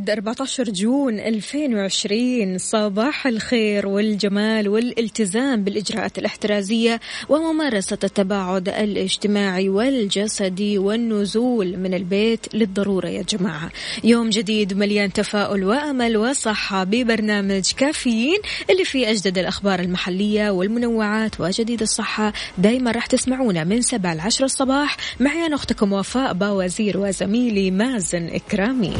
الأحد 14 جون 2020 صباح الخير والجمال والالتزام بالإجراءات الاحترازية وممارسة التباعد الاجتماعي والجسدي والنزول من البيت للضرورة يا جماعة. يوم جديد مليان تفاؤل وأمل وصحة ببرنامج كافيين اللي فيه أجدد الأخبار المحلية والمنوعات وجديد الصحة. دايما راح تسمعونا من 7 ل 10 الصباح. معي أنا أختكم وفاء باوزير وزميلي مازن إكرامي.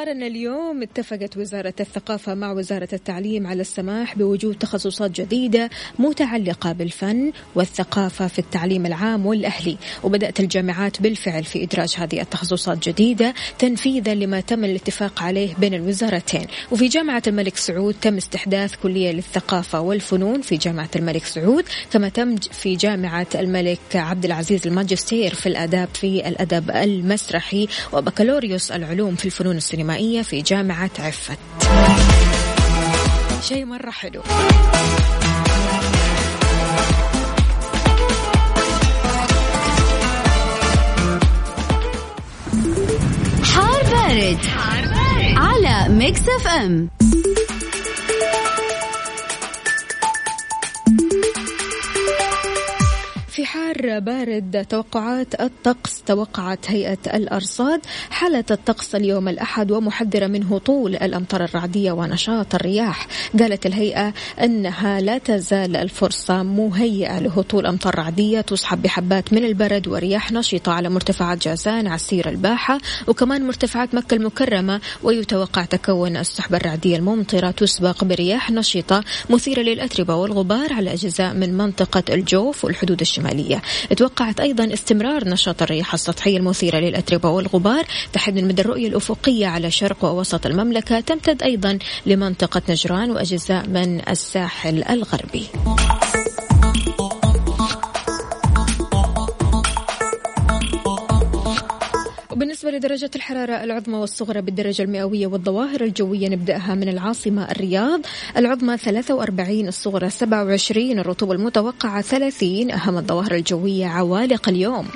أخبارنا اليوم اتفقت وزارة الثقافة مع وزارة التعليم على السماح بوجود تخصصات جديدة متعلقة بالفن والثقافة في التعليم العام والأهلي. وبدأت الجامعات بالفعل في إدراج هذه التخصصات جديدة تنفيذا لما تم الاتفاق عليه بين الوزارتين. وفي جامعة الملك سعود تم استحداث كلية للثقافة والفنون في جامعة الملك سعود كما تم في جامعة الملك عبد العزيز الماجستير في الآداب في الأدب المسرحي وبكالوريوس العلوم في الفنون السينمائية. في جامعة عفت. شيء مرة حلو. حار بارد, على ميكس اف ام. حار بارد توقعات الطقس توقعت هيئة الأرصاد حالة الطقس اليوم الأحد ومحذرة منه طول الأمطار الرعدية ونشاط الرياح. قالت الهيئة أنها لا تزال الفرصة مهيئة لهطول أمطار رعدية تصحب بحبات من البرد ورياح نشطة على مرتفعات جازان عسير الباحة وكمان مرتفعات مكة المكرمة ويتوقع تكون السحب الرعدية الممطرة تسبق برياح نشطة مثيرة للأتربة والغبار على أجزاء من منطقة الجوف والحدود الشمالية. توقعت أيضا استمرار نشاط الرياح السطحية المثيرة للأتربة والغبار. تحد من مدى الرؤية الأفقية على شرق ووسط المملكة تمتد أيضا لمنطقة نجران وأجزاء من الساحل الغربي. وبالنسبة لدرجة الحرارة العظمى والصغرى بالدرجة المئوية والظواهر الجوية نبدأها من العاصمة الرياض. العظمى 43 الصغرى 27 الرطوبة المتوقعة 30 أهم الظواهر الجوية عوالق اليوم.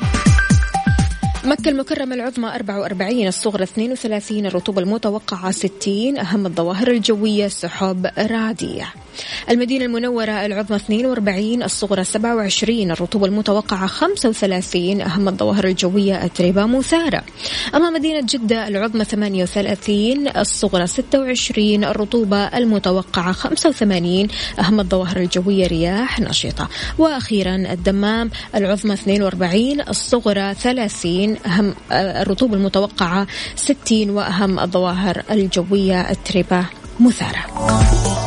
مكة المكرمة العظمى 44 الصغرى 32 الرطوبة المتوقعة 60 أهم الظواهر الجوية سحب رعدية المدينة المنورة العظمى 42 الصغرى 27 الرطوبة المتوقعة 35 أهم الظواهر الجوية أتربة مثارة. أما مدينة جدة العظمى 38 الصغرى 26 الرطوبة المتوقعة 85 أهم الظواهر الجوية رياح نشطة. وأخيرا الدمام العظمى 42 الصغرى 30 أهم الرطوبة المتوقعة 60 وأهم الظواهر الجوية أتربة مثارة.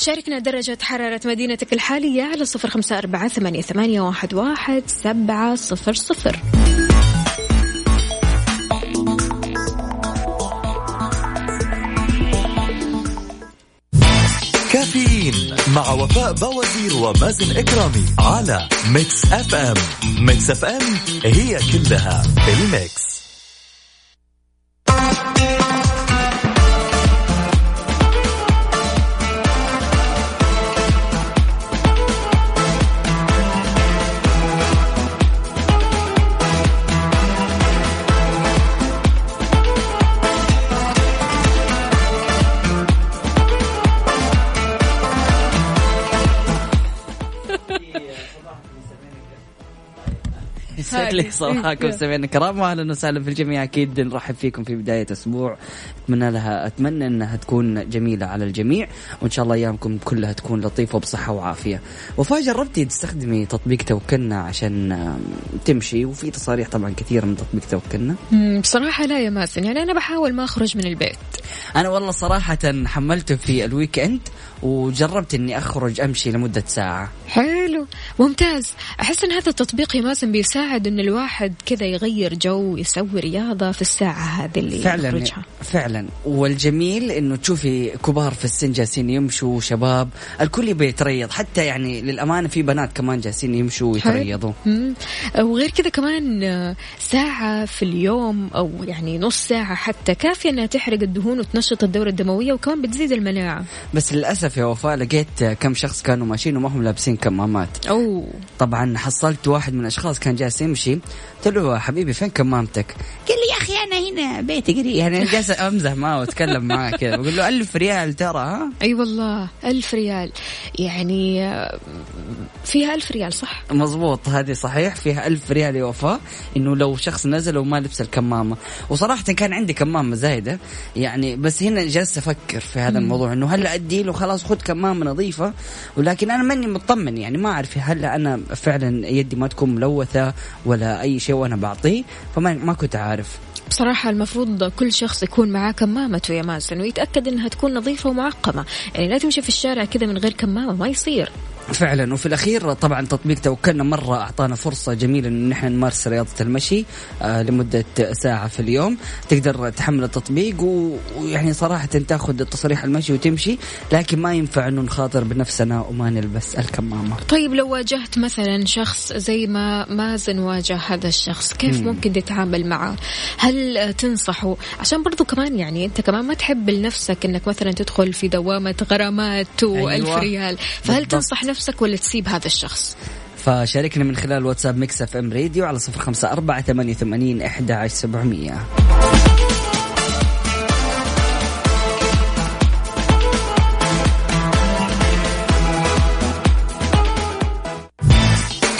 شاركنا درجة حرارة مدينتك الحالية على صفر خمسة أربعة ثمانية, واحد, سبعة صفر صفر. كافيين مع وفاء بوازير ومازن إكرامي على ميكس أف أم. ميكس أف أم هي كلها ال mix. يسعد لي صباحكم سمعنا كرام واهلا وسهلا في الجميع. أكيد نرحب فيكم في بداية أسبوع. أتمنى لها أتمنى إنها تكون جميلة على الجميع. وإن شاء الله أيامكم كلها تكون لطيفة وبصحة وعافية. وفاء جربتي تستخدمي تطبيق توكلنا عشان تمشي. وفي تصاريح طبعا كثيرة من تطبيق توكلنا. بصراحة لا يا ماسن يعني أنا بحاول ما أخرج من البيت. أنا والله صراحة حملته في الويك إند. وجربت إني أخرج أمشي لمدة ساعة. حلو. ممتاز. أحس إن هذا التطبيق يا ماسن بيساعد إن الواحد كذا يغير جو يسوي رياضة في الساعة هذه اللي فعلا يخرجها. فعلا. والجميل إنه تشوفي كبار في السن جالسين يمشوا شباب الكل يبي يتريض. حتى يعني للأمانة في بنات كمان جالسين يمشوا ويتريضوا. وغير كذا كمان آه، ساعة في اليوم أو يعني نص ساعة حتى كافية إنها تحرق الدهون وتنشط الدورة الدموية وكمان بتزيد المناعة. بس للأسف يا وفاء لقيت كم شخص كانوا ماشيين وما هم لابسين كمامات. أوه. طبعا حصلت واحد من الأشخاص كان جالس يمشي. قلت له حبيبي فين كمامتك؟ قال لي يا أخي أنا هنا بيتي قريب. يعني جالس أمزح معه وأتكلم معاه كذا. بقول له ألف ريال ترى ها؟ أي والله ألف ريال. يعني فيها ألف ريال صح؟ مزبوط هذه صحيح. فيها ألف ريال يا وفاء إنه لو شخص نزل وما لبس الكمامة. وصراحة كان عندي كمامة زايدة. يعني بس هنا جالس أفكر في هذا الموضوع إنه هلا ادي له خلاص خذ كمامة نظيفة. ولكن أنا ماني مطمن يعني ما أعرف هل أنا فعلا يدي ما تكون ملوثة ولا أي شيء وأنا بعطيه فما ما كنت عارف. بصراحة المفروض كل شخص يكون معاه كمامته يا مازن ويتأكد إنها تكون نظيفة ومعقمة. يعني لا تمشي في الشارع كذا من غير كمامة ما يصير. فعلا. وفي الأخير طبعا تطبيق توكلنا مرة أعطانا فرصة جميلة إن نحن نمارس رياضة المشي آه لمدة ساعة في اليوم. تقدر تحمل التطبيق ويعني صراحة تاخذ تصريح المشي وتمشي لكن ما ينفع إنه نخاطر بنفسنا وما نلبس الكمامة. طيب لو واجهت مثلا شخص زي ما مازن واجه هذا الشخص كيف ممكن تتعامل معه؟ هل تنصحه؟ عشان برضو كمان يعني أنت كمان ما تحب لنفسك إنك مثلا تدخل في دوامة غرامات وألف أيوة. ريال فهل بالضبط. تنصح نفسك ولا تسيب هذا الشخص؟ فشاركنا من خلال واتساب ميكس اف ام راديو على صفر خمسة أربعة ثمانية وثمانين إحدى عشر سبعمية.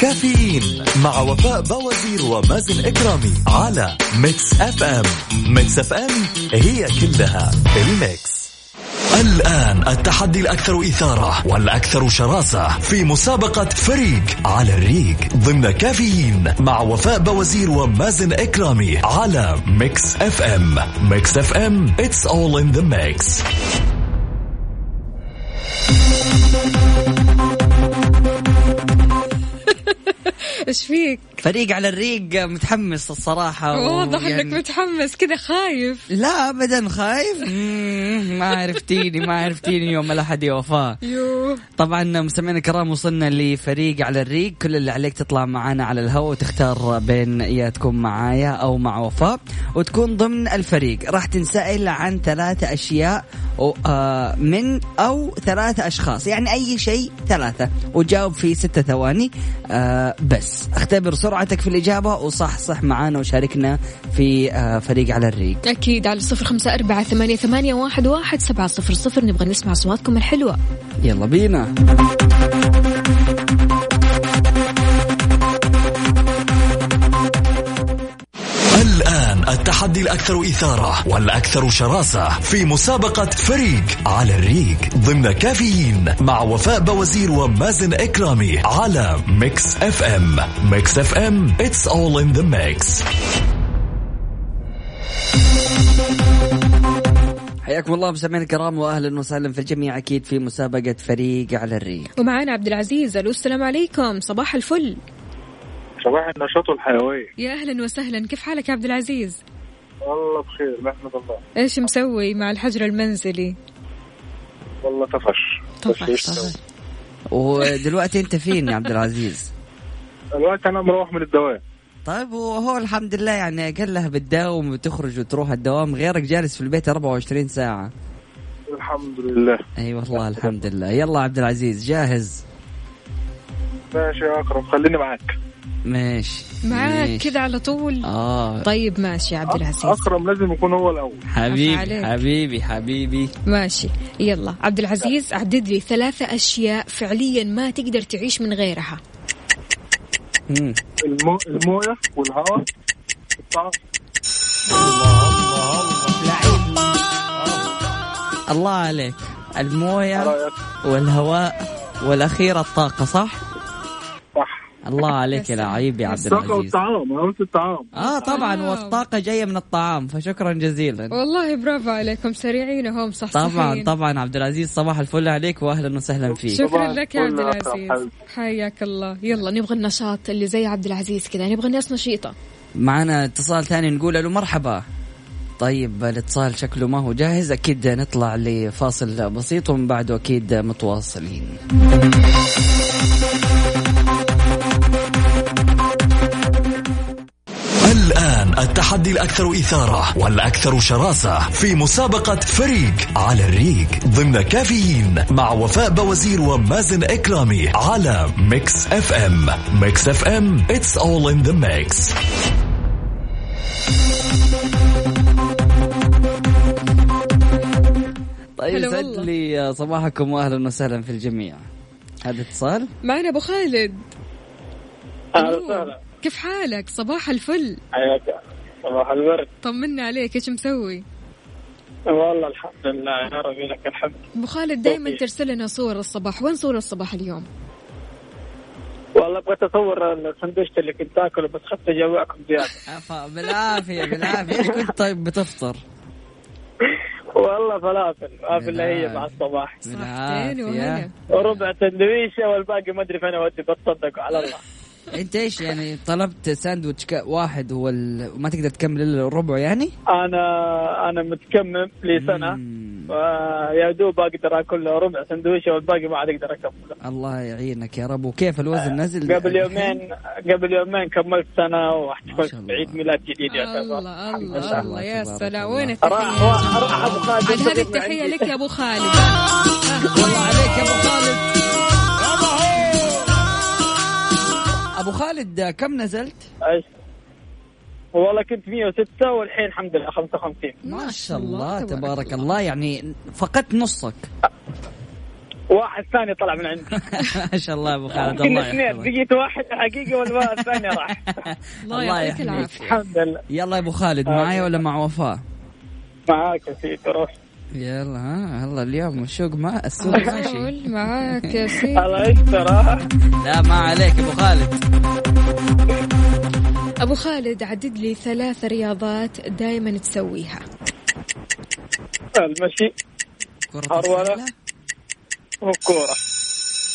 كافيين مع وفاء بوازير ومازن إكرامي على ميكس اف ام. ميكس اف ام هي كلها ال mix. الآن التحدي الأكثر إثارة والأكثر شراسة في مسابقة فريق على الريق ضمن كافيين مع وفاء بوازير ومازن إكرامي على ميكس إف إم. Mix FM it's all in the mix. إيش فيك؟ فريق على الريق متحمس الصراحة واضح ويعني- انك متحمس كذا خايف. لا ابدا خايف. ما عرفتيني ما عرفتيني يوم الاحد يا وفاء طبعا مستمعينا الكرام وصلنا لفريق على الريق. كل اللي عليك تطلع معنا على الهواء وتختار بين يا تكون معايا أو مع وفاء وتكون ضمن الفريق. راح تنسأل عن ثلاثة أشياء آه، من أو ثلاثة أشخاص. يعني أي شيء ثلاثة وجاوب في ستة ثواني. آه، بس اختبر سرعتك في الإجابة وصح صح معانا وشاركنا في آه، فريق على الريق. أكيد على صفر خمسة أربعة ثمانية, ثمانية واحد, واحد سبعة صفر صفر. نبغى نسمع أصواتكم الحلوة. يلا بينا. التحدي الأكثر إثارة والأكثر شراسة في مسابقة فريق على الريق ضمن كافيين مع وفاء بوازير ومازن إكرامي على Mix FM. Mix FM it's all in the mix. حياكم الله مستمعينا الكرام واهلا وسهلا في الجميع أكيد في مسابقة فريق على الريق. ومعانا عبد العزيز ألو السلام عليكم. صباح الفل. صباح النشاط والحيوية يا أهلا وسهلا. كيف حالك يا عبد العزيز؟ والله بخير نحمد الله. إيش مسوي مع الحجر المنزلي؟ والله طفش. طفش طفش. ودلوقتي انت فين يا عبد العزيز؟ الوقت أنا مروح من الدوام. طيب وهو الحمد لله يعني اقلها بتداوم وتخرج وتروح الدوام غيرك جالس في البيت 24 ساعة. الحمد لله. أي أيوة والله الحمد لله. يلا عبد العزيز جاهز. ماشي يا اكرم خليني معاك. ماشي معاك. كذا على طول؟ آه. طيب ماشي يا عبد العزيز. أكرم لازم يكون هو الأول. حبيبي عليك. حبيبي حبيبي. ماشي. يلا عبد العزيز عدد لي ثلاثة أشياء فعليا ما تقدر تعيش من غيرها. المو... الموية والهواء. والطعام الله عليك. الموية والهواء والاخيره الطاقة صح؟ الله عليك يا لعيب يا عبد العزيز. والطعام أنا قلت الطعام. آه طبعا آه. والطاقة جاية من الطعام فشكرا جزيلا. والله برافو عليكم سريعين هم صح طبعا طبعا عبد العزيز صباح الفل عليك واهلا وسهلا فيك. شكرا لك يا عبد العزيز. حياك الله. يلا نبغى النشاط اللي زي عبد العزيز كذا نبغى ناس نشيطة. معنا اتصال ثاني نقول له مرحبا. طيب الاتصال شكله ما هو جاهز أكيد نطلع لفاصل بسيط ومن بعده أكيد متواصلين. التحدي الأكثر إثارة والأكثر شراسة في مسابقة فريق على الريق ضمن كافيين مع وفاء بوازير ومازن إكرامي على Mix FM. Mix FM it's all in the mix. طيب يسعد. لي صباحكم واهلا وسهلا في الجميع. هذا اتصال؟ معنا أبو خالد. أهلا. وسهلا. كيف حالك؟ صباح الفل. حياك. صباح الورد. طمنا عليك إيش مسوي؟ والله الحمد لله يا ربي لك الحمد. أبو خالد دائما. ترسل لنا صور الصباح. وين صور الصباح اليوم؟ والله بغيت اصور السندوتش اللي كنت آكله بس خفت أجوعكم زيادة. عفا بالعافية بالعافية. إيش كنت طيب بتفطر؟ والله فلافل ما في الا هي. مع الصباح. صحتين وربع سندويشة والباقي ما أدري فين أودي بتصدقوا على الله. انت إيش يعني طلبت ساندويتش ك- واحد هو ال- وما تقدر تكمل إلا الربع يعني؟ أنا أنا متكمم لي سنة. يا دوب أقدر أكل ربع سندويشه والباقي ما عاد أقدر اكمله الله يعينك يا رب وكيف الوزن نزل قبل يومين قبل يومين كملت سنة واحتفلت الله. بعيد ميلاد جديد يعتبر الله الله لله. الله يا سلام الله. وين راح التحية راح أبو خالد عاد هذه عندي. لك يا أبو خالد الله عليك يا أبو خالد أبو خالد كم نزلت؟ إيش والله كنت 106 والحين الحمد لله 55 ما شاء الله تبارك الله. يعني فقدت نصك. واحد ثاني طلع من عندي. ما شاء الله يا أبو خالد الله اثنين يحفظك. بقيت واحد حقيقي والثاني راح. الله يعطيك يحميك. العافية. الحمد لله. يلا يا أبو خالد معايا ولا مع وفاء؟ معاك يا سيدي روح. يلا ها؟ يلا اليوم السوق ما السوق ماشي. معاك يا سيدي. الله يستر ها لا ما عليك يا أبو خالد. أبو خالد عدد لي ثلاث رياضات دائما تسويها. المشي كرة هرولة. السلة؟ والكورة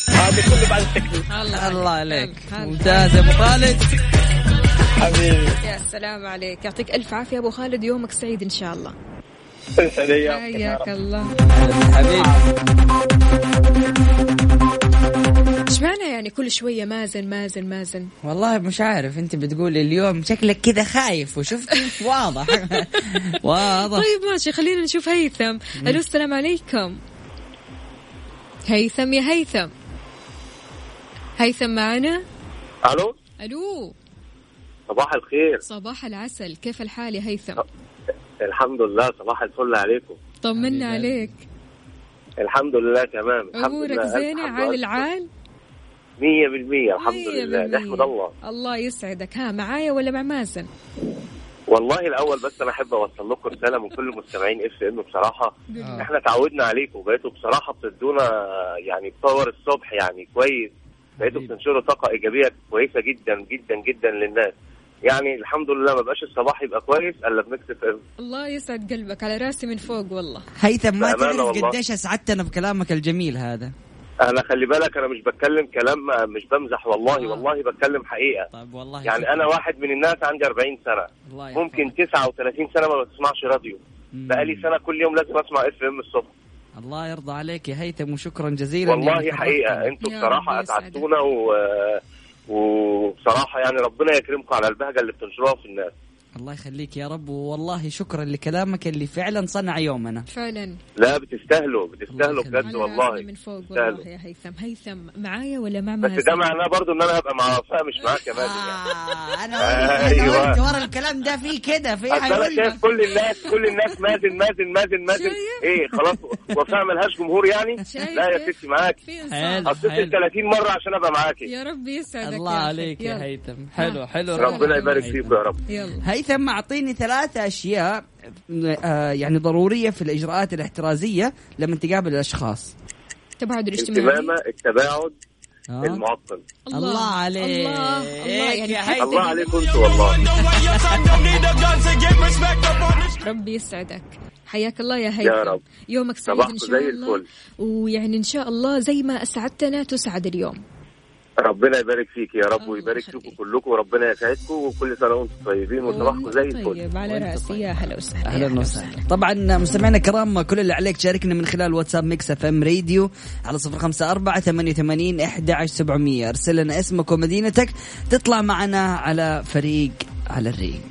هذا كله بعد التكليف. الله عليك. هلا، هلا. ممتاز يا أبو خالد. حبيبي. يا سلام عليك. يعطيك ألف عافية أبو خالد يومك سعيد إن شاء الله. ايامك حياك الله. حبيبي. إيش معنى يعني كل شوية مازن مازن مازن؟ والله مش عارف انت بتقولي اليوم شكلك كذا خايف وشفتي واضح. واضح. طيب ماشي خلينا نشوف هيثم. ألو السلام عليكم. هيثم يا هيثم. هيثم معنا؟ ألو؟ ألو. صباح الخير. صباح العسل. كيف الحال يا هيثم؟ الحمد لله صباح الفل عليكم. طمنا عليك. الحمد لله تمام. الحمد أمورك زينة عال. العال؟ مية بالمية الحمد مية لله. نحمد الله. الله يسعدك. ها معايا ولا مع مازن؟ والله الأول بس أنا أحب أوصل لكم رسالة من كل مستمعين FM بصراحة. إحنا تعودنا عليكم بقيتوا بصراحة بتدونا يعني power الصبح يعني كويس. بقيتوا. بتنشروا طاقة إيجابية كويسة جدا جدا جدا للناس. يعني الحمد لله ما بقاش الصباح يبقى كويس إلا ب Mix FM الله يسعد قلبك على راسي من فوق والله هيثم ما تعرف. قديش أسعدتنا بكلامك الجميل هذا أنا خلي بالك أنا مش بتكلم كلام مش بمزح والله آه. والله بتكلم حقيقة طيب والله يعني. أنا واحد من الناس عندي 40 سنة الله. ممكن 39 سنة ما بسمعش راديو. بقالي سنة كل يوم لازم أسمع إف إم الصبح الله يرضى عليك يا هيثم وشكرا جزيلا والله حقيقة يا بصراحة. أسعدتونا و... وبصراحه يعني ربنا يكرمكم على البهجة اللي بتنشروها في الناس. الله يخليك يا رب والله شكرا لكلامك اللي فعلا صنع يومنا. فعلا. لا بتستاهلوا بتستاهلوا بجد والله من فوق. والله يا هيثم. هيثم معايا ولا مع بس ده معناه برضو إن أنا هبقى مع وفاء مش معاك يا مازن يعني آه أنا أيوة. قلت ورا الكلام ده في كده في أنا شايف كل الناس كل الناس مازن مازن مازن مازن؟ إيه خلاص وفاء ملهاش جمهور يعني؟ لا يا؟ ستي معاك. اتصل 30 مرة عشان أبقى معاكي. يا رب يسعدك الله. عليك يا. هيثم. حلو حلو ربنا يبارك. فيكم يا رب. يلا. هيثم أعطيني ثلاث أشياء آه، يعني ضرورية في الإجراءات الاحترازية لما تقابل الأشخاص. تباعد الاجتماعي. الكمامه التباعد آه. المعقم الله عليك. الله الله يعني الله عليكم أنتوا والله. ربي يسعدك. حياك الله يا هيثم. يا رب. يومك سعيد إن شاء زي الله. الفل. ويعني إن شاء الله زي ما أسعدتنا تسعد اليوم. ربنا يبارك فيك يا رب ويبارك. فيكم كلكم وربنا يسعدكم وكل سنة وأنتم طيبين وصباحكم زي الفل. طيب على رأسي. يا هلا وسهلا أهلا وسهلا. طبعا مستمعينا الكرام كل اللي عليك تشاركنا من خلال واتساب Mix FM راديو على صفر خمسة أربعة ثمانية وثمانين إحدى عشر سبعمية. أرسل لنا اسمك ومدينتك تطلع معنا على فريق على الريق.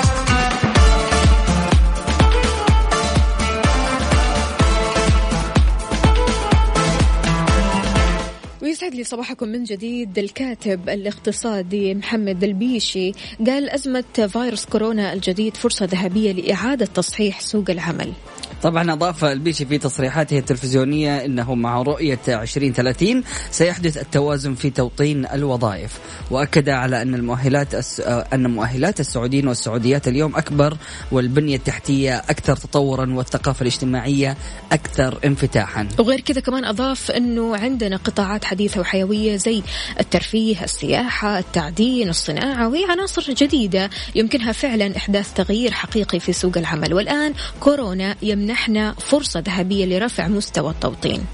ويسعد لي صباحكم من جديد. الكاتب الاقتصادي محمد البيشي قال أزمة فيروس كورونا الجديد فرصة ذهبية لإعادة تصحيح سوق العمل. طبعا أضاف البيشي في تصريحاته التلفزيونية أنه مع رؤية 2030 سيحدث التوازن في توطين الوظائف. وأكد على أن المؤهلات الس... أن مؤهلات السعوديين والسعوديات اليوم أكبر والبنية التحتية أكثر تطورا والثقافة الاجتماعية أكثر انفتاحا. وغير كذا كمان أضاف أنه عندنا قطاعات حديثة وحيوية زي الترفيه السياحة التعدين الصناعة وهي عناصر جديدة يمكنها فعلا إحداث تغيير حقيقي في سوق العمل. والآن كورونا يمنحنا فرصة ذهبية لرفع مستوى التوطين.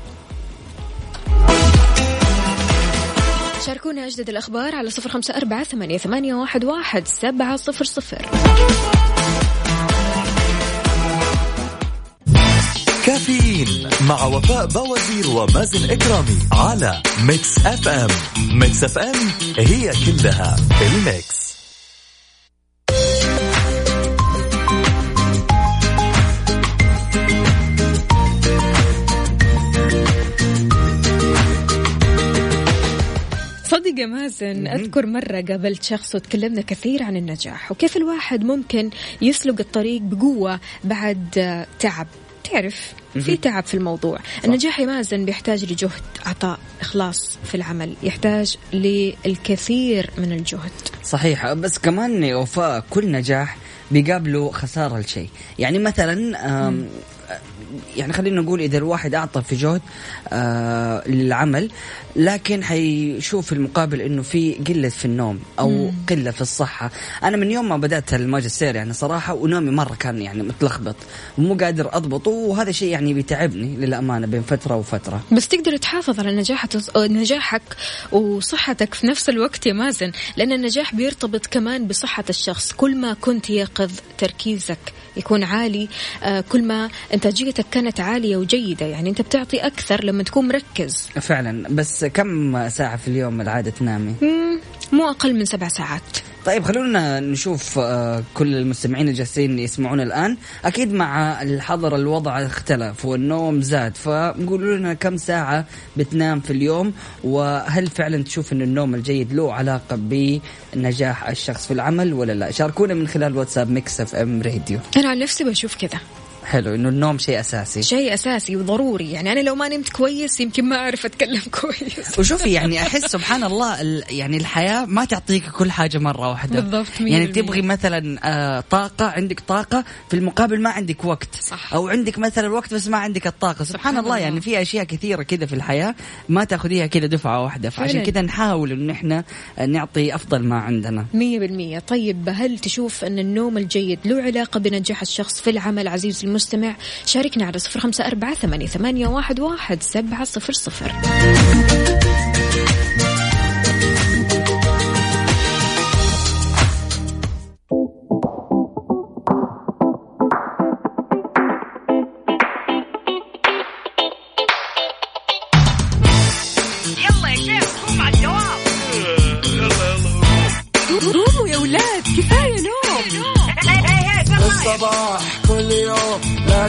شاركونا أجدد الأخبار على صفر خمسة أربعة ثمانية, واحد سبعة صفر صفر. كافيين مع وفاء بوازير ومازن إكرامي على Mix FM. Mix FM it's all in the mix. صدق يا مازن أذكر مرة قابلت شخص وتكلمنا كثير عن النجاح وكيف الواحد ممكن يسلق الطريق بقوة بعد تعب. تعرف في تعب في الموضوع. النجاح يا مازن بيحتاج لجهد عطاء إخلاص في العمل يحتاج للكثير من الجهد. صحيح. بس كمان وفاء كل نجاح بيقابله خسارة لشيء. يعني مثلا يعني خلينا نقول إذا الواحد أعطى في جهد آه للعمل لكن حيشوف في المقابل إنه في قلة في النوم أو قلة في الصحة. أنا من يوم ما بدأت الماجستير يعني صراحة ونومي مرة كان يعني متلخبط ومو قادر أضبطه وهذا شيء يعني بيتعبني للأمانة بين فترة وفترة. بس تقدر تحافظ على نجاحك نجاحك وصحتك في نفس الوقت يا مازن لأن النجاح بيرتبط كمان بصحة الشخص. كل ما كنت يقظ تركيزك يكون عالي. آه، كل ما إنتاجيتك كانت عالية وجيدة يعني أنت بتعطي أكثر لما تكون مركز. فعلا. بس كم ساعة في اليوم العادة تنامي؟ مو أقل من سبع ساعات. طيب خلونا نشوف آه، كل المستمعين الجالسين يسمعون الآن. أكيد مع الحظر الوضع اختلف والنوم زاد فقولوا لنا كم ساعة بتنام في اليوم وهل فعلا تشوف أن النوم الجيد له علاقة بنجاح الشخص في العمل ولا لا؟ شاركونا من خلال واتساب Mix FM راديو. أنا عن نفسي بشوف كذا حلو إنه النوم شيء أساسي. شيء أساسي وضروري. يعني أنا لو ما نمت كويس يمكن ما أعرف أتكلم كويس. وشوفي يعني أحس سبحان الله ال- يعني الحياة ما تعطيك كل حاجة مرة واحدة. بالضبط، يعني. تبغي مثلا آه، طاقة عندك طاقة في المقابل ما عندك وقت. صح. أو عندك مثلا وقت بس ما عندك الطاقة. سبحان, سبحان الله الله. يعني في أشياء كثيرة كذا في الحياة ما تأخذيها كذا دفعة واحدة. فعشان. كذا نحاول ان إحنا نعطي أفضل ما عندنا. مية بالمية. طيب هل تشوف أن النوم الجيد له علاقة بنجاح الشخص في العمل عزيزي المستمع. شاركنا على صفر خمسة أربعة ثمانية, واحد سبعة صفر صفر.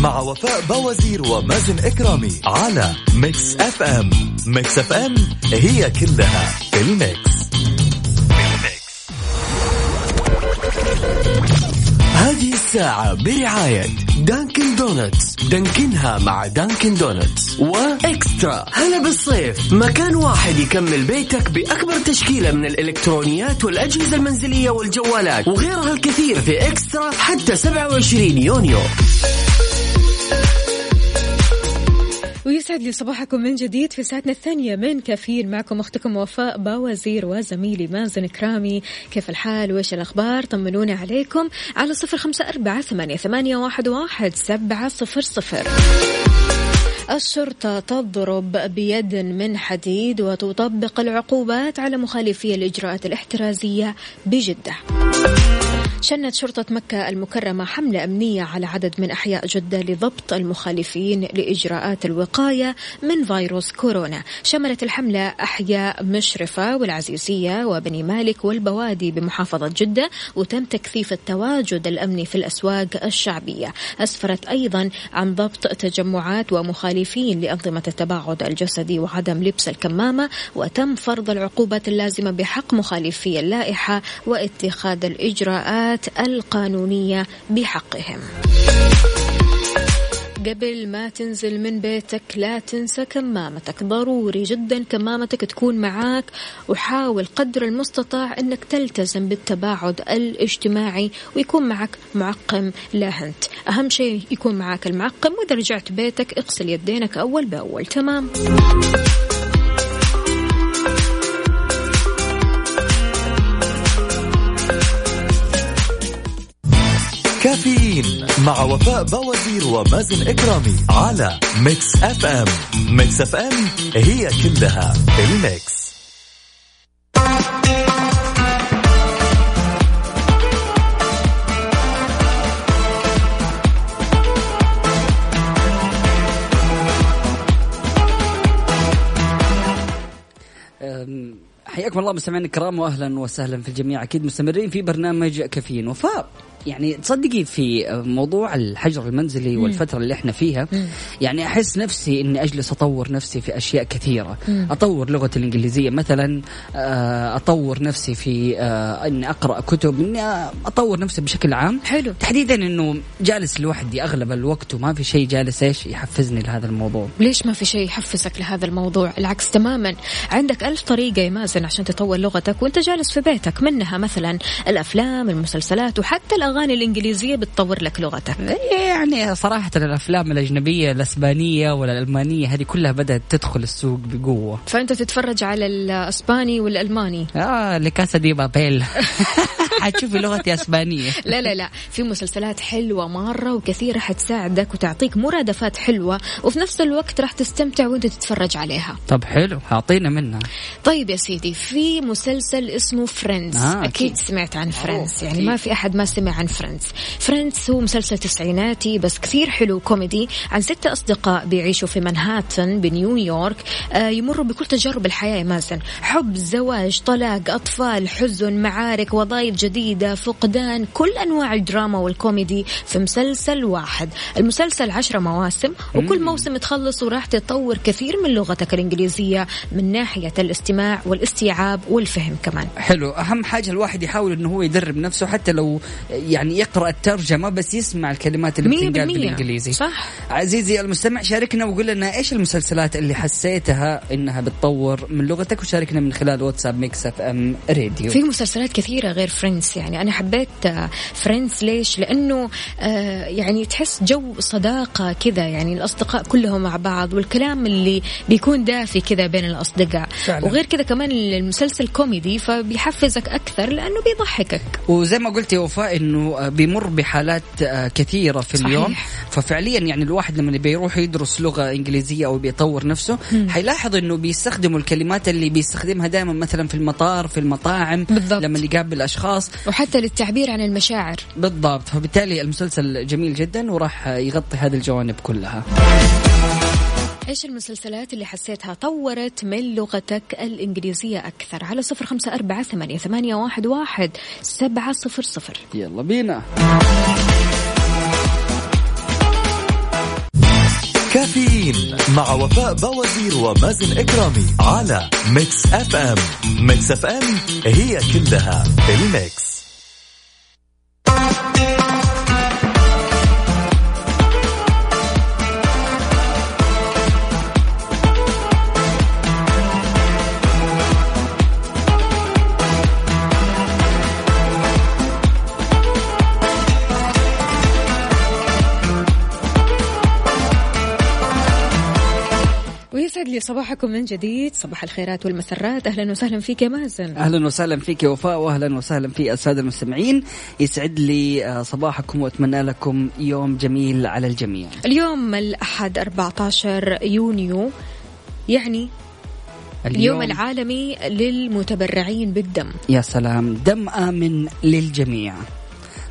مع وفاء بوازير ومازن إكرامي على Mix FM Mix FM it's all in the mix. هذه الساعة برعاية Dunkin' Donuts دانكنها مع Dunkin' Donuts و eXtra. هلا بالصيف. مكان واحد يكمل بيتك بأكبر تشكيلة من الإلكترونيات والأجهزة المنزلية والجوالات وغيرها الكثير في eXtra حتى 27 يونيو. ويسعد لي صباحكم من جديد في ساعتنا الثانية من كافيين معكم أختكم وفاء باوزير وزميلي مازن كرامي. كيف الحال؟ وإيش الأخبار؟ طمنونا عليكم. على صفر خمسة أربعة ثمانية, ثمانية واحد, واحد سبعة صفر صفر. الشرطة تضرب بيد من حديد وتطبق العقوبات على مخالفي الإجراءات الاحترازية بجدة. شنت شرطة مكة المكرمة حملة أمنية على عدد من أحياء جدة لضبط المخالفين لإجراءات الوقاية من فيروس كورونا. شملت الحملة أحياء مشرفة والعزيزية وبني مالك والبوادي بمحافظة جدة وتم تكثيف التواجد الأمني في الأسواق الشعبية. أسفرت أيضا عن ضبط تجمعات ومخالفين لأنظمة التباعد الجسدي وعدم لبس الكمامة وتم فرض العقوبات اللازمة بحق مخالفي اللائحة واتخاذ الإجراءات القانونية بحقهم. قبل ما تنزل من بيتك لا تنسى كمامتك. ضروري جدا كمامتك تكون معاك وحاول قدر المستطاع إنك تلتزم بالتباعد الاجتماعي ويكون معك معقم لا هنت. أهم شيء يكون معاك المعقم وإذا رجعت بيتك اغسل يدينك أول بأول. تمام. كافيين مع وفاء بوازير ومازن إكرامي على Mix FM. Mix FM it's all in the mix. حياكم الله مستمعينا الكرام واهلا وسهلا في الجميع. أكيد مستمرين في برنامج كافيين. وفاء يعني تصدقي في موضوع الحجر المنزلي والفترة اللي إحنا فيها يعني أحس نفسي إني أجلس أطور نفسي في أشياء كثيرة. أطور لغة الإنجليزية مثلا آه، أطور نفسي في آه، إني أقرأ كتب إني أطور نفسي بشكل عام. حلو. تحديدا إنه جالس لوحدي أغلب الوقت وما في شيء جالس إيش؟ يحفزني لهذا الموضوع. ليش ما في شيء يحفزك لهذا الموضوع؟ العكس تماما. عندك ألف طريقة يا مازن عشان تطور لغتك وأنت جالس في بيتك منها مثلا الأفلام المسلسلات وحتى الأغاني الإنجليزية بتطور لك لغتك. يعني صراحة الأفلام الأجنبية الأسبانية ولا الألمانية هذه كلها بدأت تدخل السوق بقوة. فأنت تتفرج على الأسباني والألماني. آه لكاسا دي بابيل. حتشوفي لغتي أسبانية. لا لا لا. في مسلسلات حلوة مرة وكثيرة حتساعدك وتعطيك مرادفات حلوة وفي نفس الوقت راح تستمتع وأنت تتفرج عليها. طب حلو أعطينا منها. طيب يا سيدي في مسلسل اسمه Friends آه، أكيد, أكيد. سمعت عن Friends يعني أكيد. ما في أحد ما سمع عن Friends Friends هو مسلسل تسعيناتي بس كثير حلو كوميدي. عن ستة أصدقاء بيعيشوا في منهاتن بنيويورك. آه يمروا بكل تجارب الحياة يا مازن. حب زواج طلاق أطفال حزن معارك وظائف جديدة فقدان كل أنواع الدراما والكوميدي في مسلسل واحد. المسلسل عشرة مواسم وكل موسم تخلص وراح تطور كثير من لغتك الإنجليزية من ناحية الاستماع والاستيعاب والفهم كمان. حلو. أهم حاجة الواحد يحاول إنه هو يدرب نفسه حتى لو يعني يقرأ الترجمة بس يسمع الكلمات اللي بتنقال بالمية. بالإنجليزي صح. عزيزي المستمع شاركنا وقول لنا إيش المسلسلات اللي حسيتها إنها بتطور من لغتك وشاركنا من خلال واتساب Mix FM Radio في مسلسلات كثيرة غير Friends يعني أنا حبيت Friends ليش لأنه آه، يعني تحس جو صداقة كذا يعني الأصدقاء كلهم مع بعض والكلام اللي بيكون دافي كذا بين الأصدقاء فعلا. وغير كذا كمان المسلسل كوميدي فبيحفزك أكثر لأنه بيضحكك وزي ما قلت يا وفاء إنه آه، بيمر بحالات آه، كثيرة في صحيح. اليوم ففعليا يعني الواحد لما بيروح يدرس لغة إنجليزية أو بيطور نفسه حيلاحظ إنه بيستخدموا الكلمات اللي بيستخدمها دائما مثلا في المطار في المطاعم بالضبط. لما يقابل أشخاص. وحتى للتعبير عن المشاعر. بالضبط. فبالتالي المسلسل جميل جدا وراح يغطي هذه الجوانب كلها. إيش المسلسلات اللي حسيتها طورت من لغتك الإنجليزية أكثر؟ على صفر خمسة أربعة ثمانيه, ثمانية واحد, واحد سبعة صفر صفر. يلا بينا. كافيين مع وفاء بوازير ومازن إكرامي على Mix FM. Mix FM it's all in the mix. ويسعد لي صباحكم من جديد. صباح الخيرات والمسرات. أهلا وسهلا فيك يا مازن. أهلا وسهلا فيك يا وفاء واهلا وسهلا في الساده المستمعين. يسعد لي آه، صباحكم وأتمنى لكم يوم جميل على الجميع. اليوم الأحد 14 يونيو. يعني اليوم العالمي للمتبرعين بالدم. يا سلام دم آمن للجميع.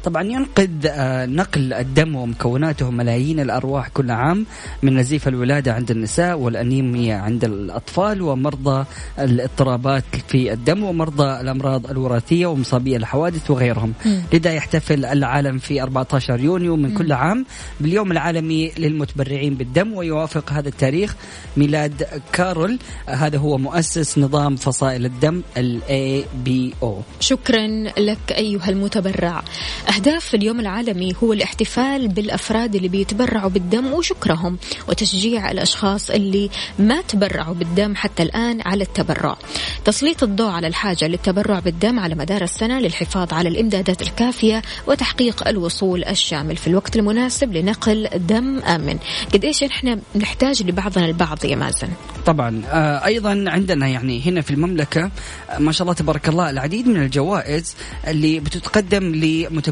طبعا ينقذ آه، نقل الدم ومكوناته ملايين الأرواح كل عام من نزيف الولادة عند النساء والأنيميا عند الأطفال ومرضى الاضطرابات في الدم ومرضى الأمراض الوراثية ومصابي الحوادث وغيرهم. لذا يحتفل العالم في 14 يونيو من كل عام باليوم العالمي للمتبرعين بالدم ويوافق هذا التاريخ ميلاد كارول. هذا هو مؤسس نظام فصائل الدم ال ABO شكرا لك أيها المتبرع. أهداف اليوم العالمي هو الاحتفال بالأفراد اللي بيتبرعوا بالدم وشكرهم وتشجيع الأشخاص اللي ما تبرعوا بالدم حتى الآن على التبرع. تسليط الضوء على الحاجة للتبرع بالدم على مدار السنة للحفاظ على الإمدادات الكافية وتحقيق الوصول الشامل في الوقت المناسب لنقل دم آمن. قد إيش إحنا نحتاج لبعضنا البعض يا مازن؟ طبعا آه، أيضا عندنا يعني هنا في المملكة آه، ما شاء الله تبارك الله العديد من الجوائز اللي بتتقدم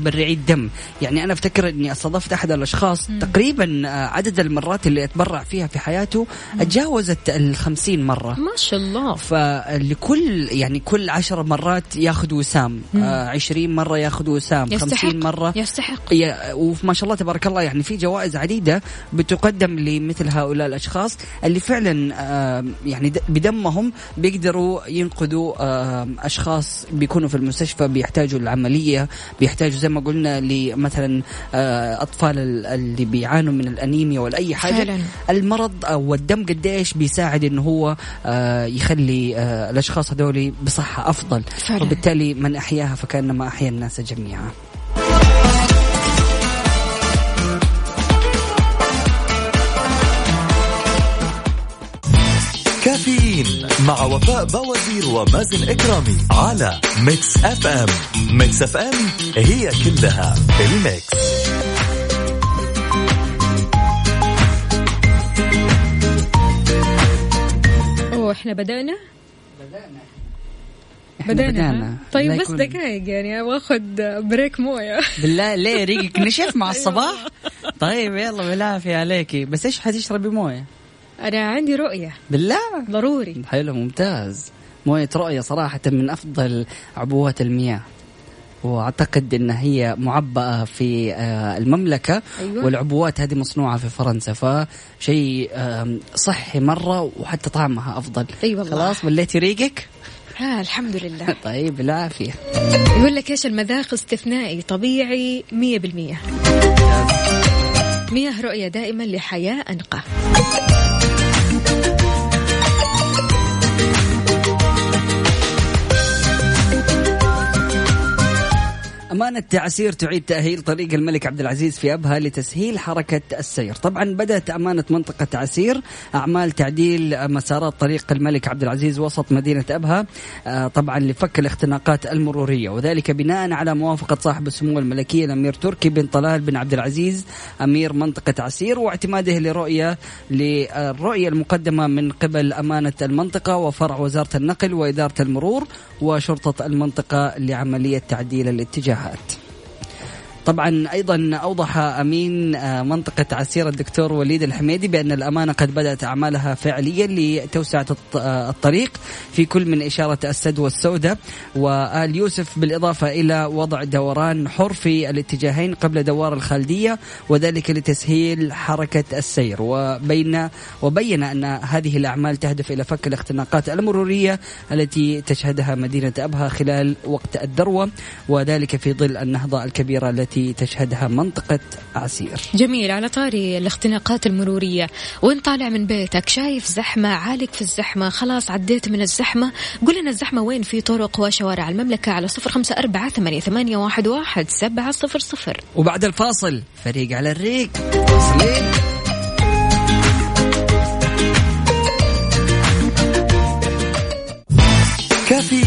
لمتبرعي الدم. يعني أنا أفتكر إني استضفت أحد الأشخاص تقريبا آه، عدد المرات اللي أتبرع فيها في حياته تجاوزت الخمسين مرة. ما شاء الله. فلكل يعني كل عشر مرات ياخذ وسام. آه عشرين مرة ياخذ وسام. يستحق. خمسين مرة. يستحق. يا- وما شاء الله تبارك الله يعني في جوائز عديدة بتقدم لمثل هؤلاء الأشخاص اللي فعلا آه، يعني بدمهم بيقدروا ينقذوا آه، أشخاص بيكونوا في المستشفى بيحتاجوا العملية بيحتاجوا زي ما قلنا لمثلا آه، أطفال ال- اللي بيعانوا من الأنيميا ولا أي حاجة فعلاً. المرض أو الدم قديش بيساعد إنه هو آه، يخلي آه، الأشخاص هذول بصحة أفضل فعلاً. وبالتالي من أحياها فكأنما أحيا الناس جميعا مع وفاء بوازير ومازن إكرامي على Mix FM. Mix FM it's all in the mix. أوه إحنا بدأنا؟ بدأنا, بدأنا. ها؟ طيب بس يكون- دقائق يعني أبغى أخذ break موية. بالله ليه ريقك نشف مع الصباح؟ طيب يلا بالعافية عليكي. بس إيش حتشربي موية؟ أنا عندي رؤية. بالله؟ ضروري. حلو ممتاز. موية رؤية صراحة من أفضل عبوات المياه. وأعتقد إن هي معبأة في آه، المملكة. أيوة. والعبوات هذه مصنوعة في فرنسا فشيء صحي مرة وحتى طعمها أفضل. أي والله. خلاص وليتي ريقك آه الحمد لله. طيب بالعافية. يقول لك إيش المذاق استثنائي؟ طبيعي 100% مياه رؤية دائما لحياة أنقى. أمانة عسير تعيد تأهيل طريق الملك عبد العزيز في أبها لتسهيل حركة السير. طبعا بدأت أمانة منطقة عسير أعمال تعديل مسارات طريق الملك عبد العزيز وسط مدينة أبها آه، طبعا لفك الاختناقات المرورية. وذلك بناء على موافقة صاحب السمو الملكي الأمير تركي بن طلال بن عبد العزيز أمير منطقة عسير واعتماده لرؤية للرؤية المقدمة من قبل أمانة المنطقة وفرع وزارة النقل وإدارة المرور وشرطة المنطقة لعملية تعديل الاتجاهات that. طبعا أيضا أوضح أمين آه، منطقة عسير الدكتور وليد الحميدي بأن الأمانة قد بدأت أعمالها فعليا لتوسعة آه، الطريق في كل من إشارة السد والسوداء وآل يوسف بالإضافة إلى وضع دوران حر في الاتجاهين قبل دوار الخالديه وذلك لتسهيل حركة السير. وبين وبين أن هذه الأعمال تهدف إلى فك الاختناقات المرورية التي تشهدها مدينة أبها خلال وقت الذروه وذلك في ظل النهضة الكبيرة التي تشهدها منطقة عسير. جميل على طاري الاختناقات المرورية. وانت طالع من بيتك؟ شايف زحمة؟ عالق في الزحمة؟ خلاص عديت من الزحمة. قول لنا الزحمة وين؟ في طرق وشوارع المملكة على صفر خمسة أربعة ثمانية, ثمانية واحد, واحد سبعة صفر صفر. وبعد الفاصل فريق على الريق. كافيين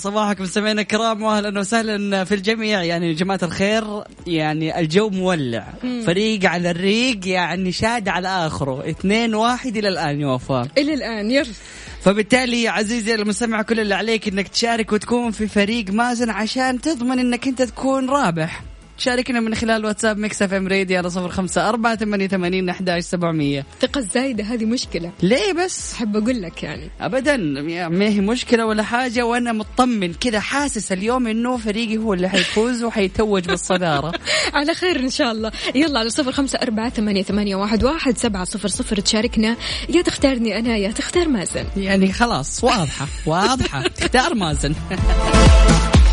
صباحكم مستمعينا الكرام واهلا وسهلا في الجميع. يعني يا جماعة الخير يعني الجو مولع. فريق على الريق يعني شاد على آخره. اثنين واحد إلى الآن يا وفاء. إلى الآن يرفع فبالتالي عزيزي المستمع كل اللي عليك إنك تشارك وتكون في فريق مازن عشان تضمن إنك أنت تكون رابح. شاركنا من خلال واتساب Mix FM Radio على صفر خمسة أربعة ثمانية ثمانين أحداش سبعمية. الثقة الزايدة هذه مشكلة. ليه بس؟ أحب أقول لك يعني. ابدا ما هي مشكلة ولا حاجة وأنا مطمن كذا حاسس اليوم إنه فريقي هو اللي حيفوز وحيتوج بالصدارة. على خير إن شاء الله. يلا على صفر خمسة أربعة ثمانية, ثمانية واحد, واحد سبعة صفر صفر تشاركنا. يا تختارني أنا يا تختار مازن. يعني خلاص واضحة واضحة. تختار مازن.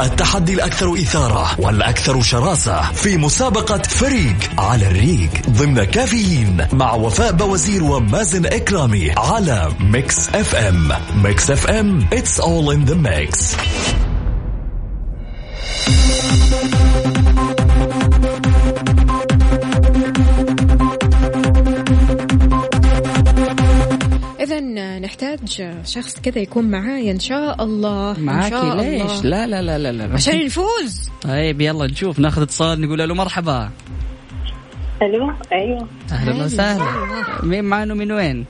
التحدي الأكثر إثارة والأكثر شراسة في مسابقة فريق على الريق ضمن كافيين مع وفاء بوازير ومازن إكرامي على Mix FM. Mix FM it's all in the mix. إذا نحتاج شخص كذا يكون معايا إن شاء الله إن معاكي شاء ليش؟ الله. لا لا لا لا لا. عشان نفوز طيب يلا نشوف ناخذ اتصال نقول له مرحبا. ألو أيوه. أهلا وسهلا. مين معنا من وين؟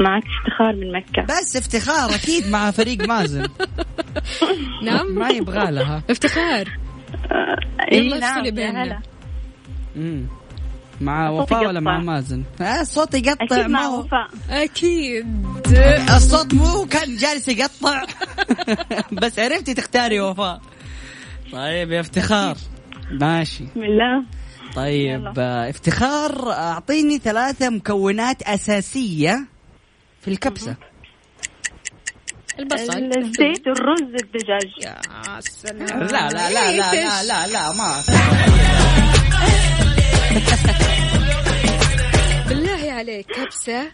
معك افتخار من مكة. بس افتخار أكيد مع فريق مازن. نعم. ما يبغى لها. افتخار. اي يلا نعم افصلي يا بيننا. مع وفاء ولا مع. مازن؟ آه صوتي يقطع. أكيد ما مع وفاء. أكيد. الصوت مو كان جالس يقطع. بس عرفتي تختاري وفاء. طيب يا افتخار. ماشي. بسم الله. طيب آه، افتخار أعطيني ثلاثة مكونات أساسية في الكبسة. البصل. الزيت الرز الدجاج. يا سلام. لا لا لا لا لا لا لا ما بالله عليك كبسة.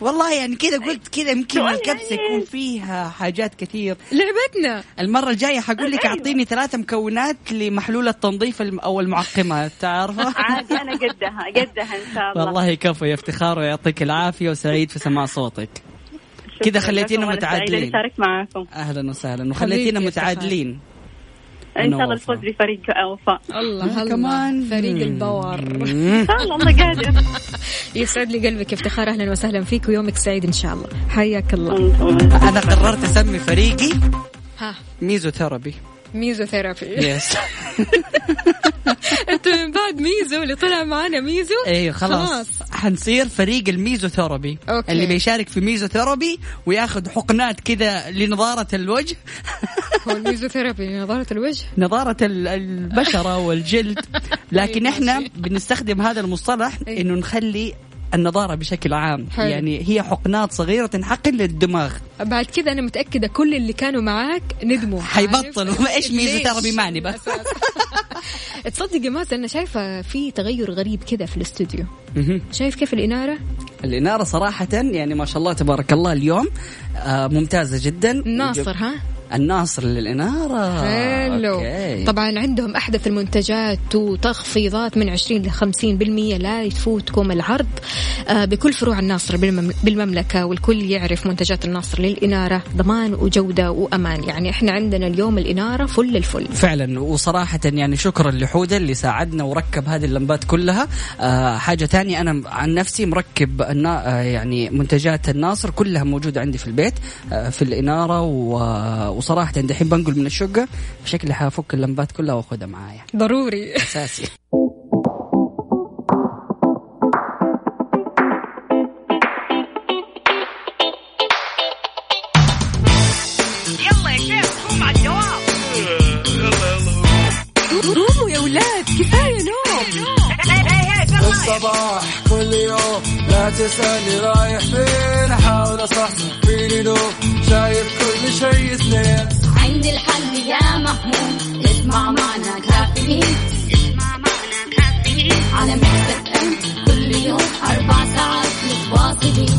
والله يعني كذا قلت كذا يمكن الكبسة يكون فيها حاجات كثير. لعبتنا. المرة الجاية حقول لك أعطيني ثلاثة مكونات لمحلول التنظيف الم- أو المعقمات تعرفه عادي أنا قدها قدها إن شاء الله. والله كفو يا افتخار ويعطيك العافية وسعيد في سماع صوتك. كذا خليتينا متعادلين. معاكم. أهلا وسهلا وخليتينا. متعادلين. إن شاء الله. الفوز بفريق وفاء الله كمان. فريق. ال power. إن شاء الله الله قادر يسعد لي قلبك افتخار. أهلا وسهلا فيك ويومك سعيد إن شاء الله. حياك الله. أنا قررت أسمي فريقي ها. mesotherapy mesotherapy yes أنت من بعد meso اللي طلع معانا meso؟ أيوه خلاص. حنصير فريق ال mesotherapy. Okay. اللي بيشارك في ميزوثيرابي وياخذ حقنات كذا لنضاره الوجه. هو الميزو ثيرابي نظارة الوجه؟ نضاره ال- البشرة والجلد. لكن أي إحنا. بنستخدم هذا المصطلح أي. إنه نخلي النضارة بشكل عام حلو. يعني هي حقنات صغيرة تنحقن للدماغ بعد كذا أنا متأكدة كل اللي كانوا معاك ندموا حيبطلوا. عارف؟ إيش meso ليش؟ therapy معني بقى. بالأساس. تصدق يا مازن أنا شايفة في تغير غريب كذا في الاستوديو. شايف كيف الإنارة الإنارة صراحة يعني ما شاء الله تبارك الله اليوم آه ممتازة جدا ناصر ها الناصر للإنارة. حلو. أوكي. طبعا عندهم أحدث المنتجات وتخفيضات من 20 ل 50% لا يفوتكم العرض. آه، بكل فروع الناصر بالمم- بالمملكة والكل يعرف منتجات الناصر للإنارة ضمان وجودة وأمان. يعني إحنا عندنا اليوم الإنارة فل الفل. فعلا. وصراحة يعني شكرا لحودة اللي ساعدنا وركب هذه اللمبات كلها. آه حاجة تانية أنا عن نفسي مركب آه يعني منتجات الناصر كلها موجودة عندي في البيت في الإنارة و- وصراحة دحين بنقل من الشقة شكلي حافك اللمبات كلها وأخذها معايا. ضروري. نوم الصباح كل يوم لا تسألني رايح فين أحاول أصحصح فيني لو شايف كل شيء سنين عندي الحل يا محمود اسمع معنا كافيين. اسمع معنا كافيين. على مكتب ام كل يوم أربع ساعات متواصلين.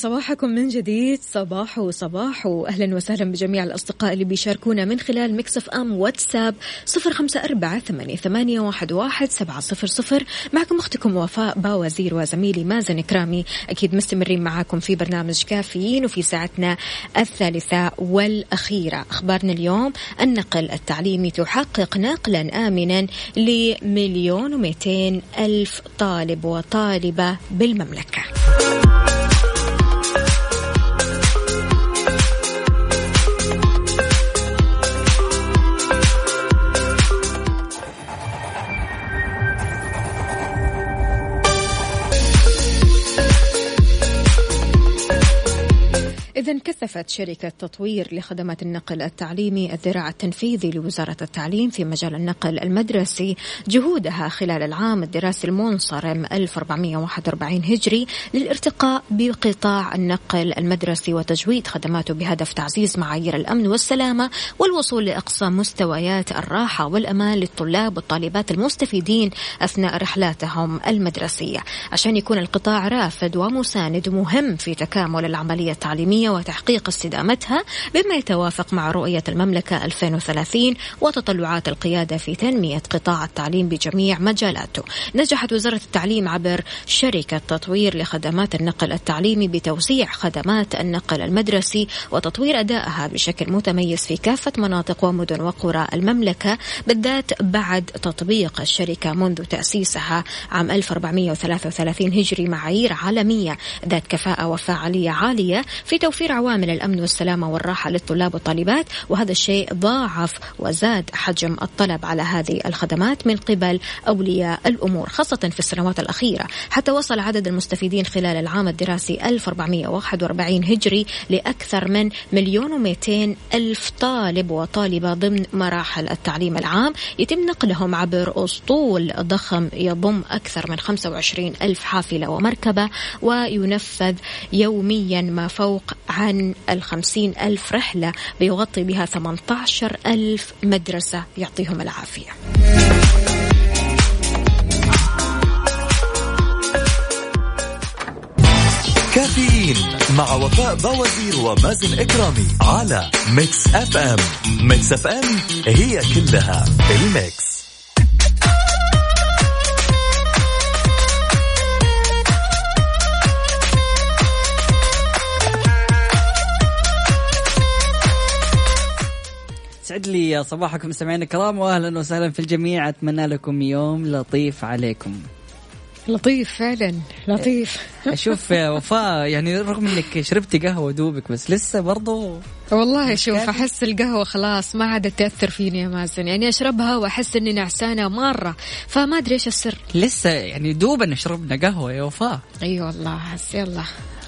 صباحكم من جديد. صباح صباح. واهلا وسهلا بجميع الأصدقاء اللي بيشاركونا من خلال مكسف إم واتساب صفر خمسة أربعة ثمانية, واحد, واحد سبعة صفر صفر. معكم أختكم وفاء باوزير وزميلي مازن كرامي أكيد مستمرين معاكم في برنامج كافيين وفي ساعتنا الثالثة والأخيرة. أخبارنا اليوم النقل التعليمي تحقق نقلا امنا لمليون ومئتين ألف طالب وطالبة بالمملكة. إذا كثفت شركة تطوير لخدمات النقل التعليمي الذراع التنفيذي لوزارة التعليم في مجال النقل المدرسي جهودها خلال العام الدراسي المنصرم 1441 هجري للارتقاء بقطاع النقل المدرسي وتجويد خدماته بهدف تعزيز معايير الأمن والسلامة والوصول لأقصى مستويات الراحة والأمان للطلاب والطالبات المستفيدين أثناء رحلاتهم المدرسية. عشان يكون القطاع رافد ومساند ومهم في تكامل العملية التعليمية وتحقيق استدامتها بما يتوافق مع رؤية المملكة 2030 وتطلعات القيادة في تنمية قطاع التعليم بجميع مجالاته. نجحت وزارة التعليم عبر شركة تطوير لخدمات النقل التعليمي بتوسيع خدمات النقل المدرسي وتطوير أدائها بشكل متميز في كافة مناطق ومدن وقرى المملكة بالذات بعد تطبيق الشركة منذ تأسيسها عام 1433 هجري معايير عالمية. ذات كفاءة وفاعلية عالية في توفير عوامل الأمن والسلامة والراحة للطلاب والطالبات وهذا الشيء ضاعف وزاد حجم الطلب على هذه الخدمات من قبل أولياء الأمور خاصة في السنوات الأخيرة. حتى وصل عدد المستفيدين خلال العام الدراسي 1441 هجري لأكثر من مليون ومئتين ألف طالب وطالبة ضمن مراحل التعليم العام. يتم نقلهم عبر أسطول ضخم يضم أكثر من 25 ألف حافلة ومركبة وينفذ يوميا ما فوق عن الخمسين ألف رحلة بيغطي بها 18 ألف مدرسة يعطيهم العافية. كافيين مع وفاء بوازير ومازن إكرامي على Mix FM. Mix FM it's all in the mix. صباحكم مستمعينا الكرام واهلا وسهلا في الجميع. أتمنى لكم يوم لطيف عليكم. لطيف فعلا لطيف. أشوف وفاء يعني رغم إنك شربتي قهوة دوبك بس لسه برضو والله شوف أحس القهوة خلاص ما عادت تأثر فيني يا مازن. يعني أشربها وأحس إني نعسانة مرة فما أدري إيش السر. لسه يعني دوبنا شربنا قهوة يا وفاء. أي والله بس يلا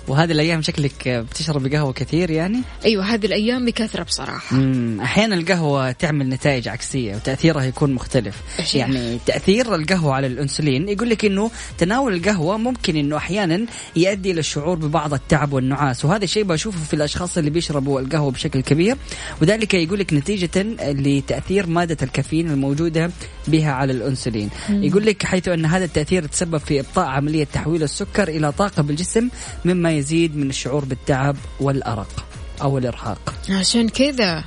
وهذه الأيام شكلك بتشربي قهوة كثير يعني؟ أيوه هذه الأيام بكثرة بصراحة. امم أحيانا القهوة تعمل نتائج عكسية وتأثيرها يكون مختلف. إيش يعني تأثير القهوة على الإنسولين يقول لك إنه تناول القهوة ممكن إنه أحيانا يؤدي إلى الشعور ببعض التعب والنعاس وهذا الشيء بشوفه في الأشخاص اللي بيشربوا القهوة بشكل كبير وذلك يقول لك نتيجة لتأثير مادة الكافيين الموجودة بها على الإنسولين. مم. يقول لك حيث أن هذا التأثير تسبب في إبطاء عملية تحويل السكر إلى طاقة بالجسم مما يزيد من الشعور بالتعب والأرق أو الإرهاق عشان كذا.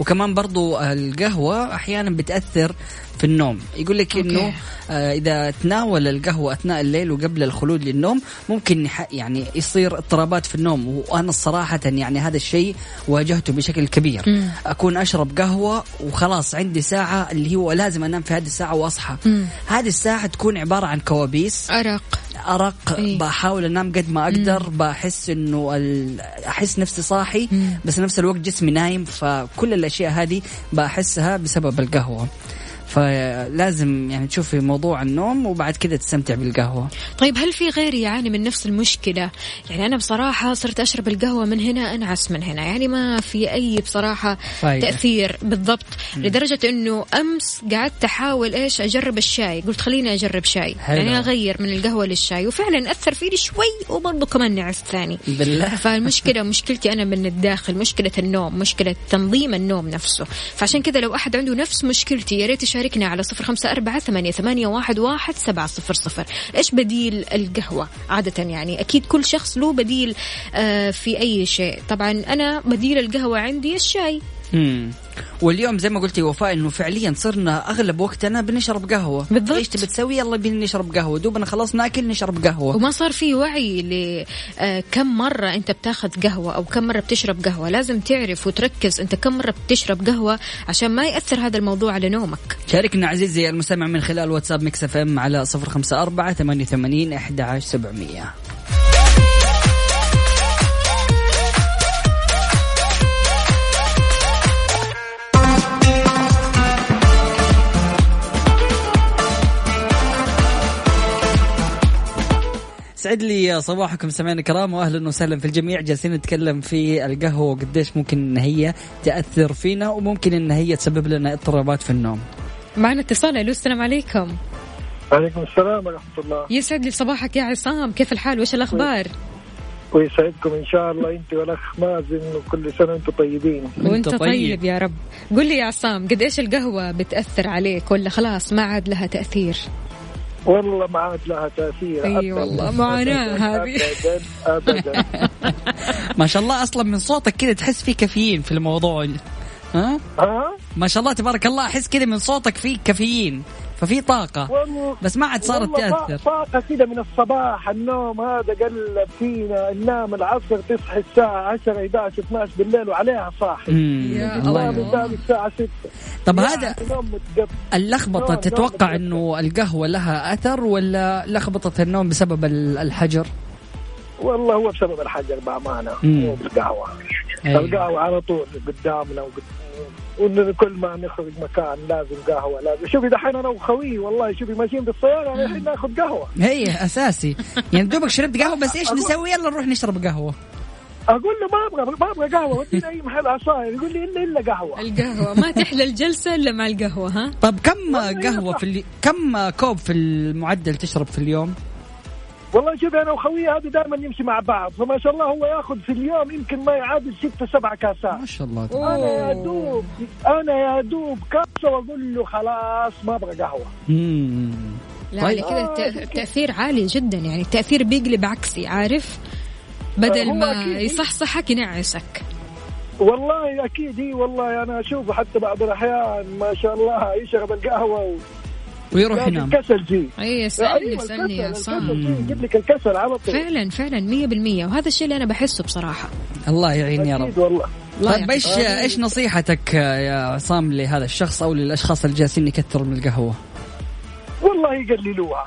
وكمان برضو القهوة أحيانا بتأثر في النوم. يقول لك. إنه آه إذا تناول القهوة أثناء الليل وقبل الخلود للنوم ممكن يعني يصير اضطرابات في النوم. وأنا الصراحه يعني هذا الشيء واجهته بشكل كبير. مم. أكون أشرب قهوة وخلاص عندي ساعة اللي هو لازم أنام في هذه الساعة وأصحى. مم. هذه الساعة تكون عبارة عن كوابيس. أرق. أرق. إيه. بحاول أنام قد ما أقدر. بحس إنه ال... أحس نفسي صاحي مم. بس نفس الوقت جسمي نايم. فكل الأشياء هذه بحسها بسبب القهوة. فلازم يعني تشوفي موضوع النوم وبعد كذا تستمتع بالقهوة طيب هل في غيري يعاني من نفس المشكلة؟ يعني أنا بصراحة صرت أشرب القهوة من هنا أنعس من هنا، يعني ما في أي بصراحة فايدة. تأثير بالضبط، لدرجة إنه أمس قعدت أحاول إيش أجرب الشاي، قلت خليني أجرب شاي، حلو. يعني أغير من القهوة للشاي، وفعلا أثر فيني شوي وبرضه كمان نعست ثاني. بالله فالمشكلة مشكلتي أنا من الداخل مشكلة النوم مشكلة تنظيم النوم نفسه فعشان كذا لو أحد عنده نفس مشكلتي يا ريت يشاركنا على صفر خمسة أربعة ثمانية, ثمانية واحد, واحد سبعة صفر صفر. إيش بديل القهوة؟ عادة يعني أكيد كل شخص له بديل آه في أي شيء. طبعا أنا بديل القهوة عندي الشاي. مم. واليوم زي ما قلتي وفاء إنه فعليا صرنا أغلب وقتنا بنشرب قهوة. بالضبط. إيش تبي تسوي؟ يلا بينا نشرب قهوة. دوبنا خلاص ناكل نشرب قهوة. وما صار في وعي لكم آه، مرة أنت بتاخذ قهوة أو كم مرة بتشرب قهوة. لازم تعرف وتركز أنت كم مرة بتشرب قهوة عشان ما يأثر هذا الموضوع على نومك. شاركنا عزيزي المستمع من خلال واتساب Mix FM على 054 88 11700 سعد لي صباحكم سمعنا الكرام واهلا وسهلا في الجميع. جالسين نتكلم في القهوة وقديش ممكن إن هي تأثر فينا وممكن إن هي تسبب لنا اضطرابات في النوم. معنا اتصال ألو السلام عليكم. وعليكم السلام ورحمة الله. يسعد لي صباحك يا عصام كيف الحال؟ وش الأخبار؟ ويسعدكم إن شاء الله أنت والأخ مازن وكل سنة وأنتم طيبين. وأنت طيب. طيب. يا رب. قل لي يا عصام قد إيش القهوة بتأثر عليك ولا خلاص ما عاد لها تأثير؟ والله ما عاد لها تأثير أي أبداً. والله، معاناة أبداً، هذه. أبدا أبدا. ما شاء الله أصلا من صوتك كذا تحس في كافيين في الموضوع. ها؟ ها؟ ما شاء الله تبارك الله أحس كذا من صوتك في كافيين. ففي طاقة. والله بس ما عاد صارت تأثر. طاقة كده من الصباح النوم هذا قلب فينا. ننام العصر تصحي الساعة 10 11 12 بالليل وعليها صاحي. الله الساعة 6 طب يعني هذا نوم- تتوقع إنه القهوة لها أثر ولا لخبطة النوم بسبب ال- الحجر؟ والله هو بسبب الحجر بأمانة. مم. مو بالقهوة أيوة. القهوة على طول قدامنا وقد... وإنه كل ما نخرج مكان لازم قهوة لازم. شوفي دحين أنا وخوي والله شوفي ماشيين بالسيارة الحين ناخذ قهوة. هي أساسي. يعني دوبك شربت قهوة بس إيش نسوي؟ يلا نروح نشرب قهوة. أقول له ما أبغى ما أبغى قهوة ودينا أي محل عصاير يقول لي إلا إلا قهوة. القهوة. ما تحلى الجلسة إلا مع القهوة ها؟ طب كم قهوة. في اللي... كم كوب في المعدل تشرب في اليوم؟ والله شوفي أنا وخوي هذا دائما نمشي مع بعض فما شاء الله هو ياخذ في اليوم يمكن ما يعادل ستة سبع كاسات ما شاء الله أنا يا دوب أنا يا دوب كاسة وأقول له خلاص ما أبغى قهوة مم. لا طيب. كذا الت- التأثير عالي جدا يعني التأثير بيقلب عكسي عارف بدل هو ما أكيد. يصحصحك ينعسك والله أكيد إي والله أنا أشوفه حتى بعض الأحيان ما شاء الله يشرب القهوة و... ويروح لكن ينام. الكسل جي. أي أيوة، يا الكسل- عصام الكسل جي يجيب لك الكسل على طول. فعلا فعلا مية بالمية. وهذا الشيء اللي أنا بحسه بصراحة. الله يعين يا رب. والله. الله طيب إيش. إيش نصيحتك يا عصام لهذا الشخص أو للأشخاص اللي جالسين يكثروا من القهوة؟ والله يقللوها.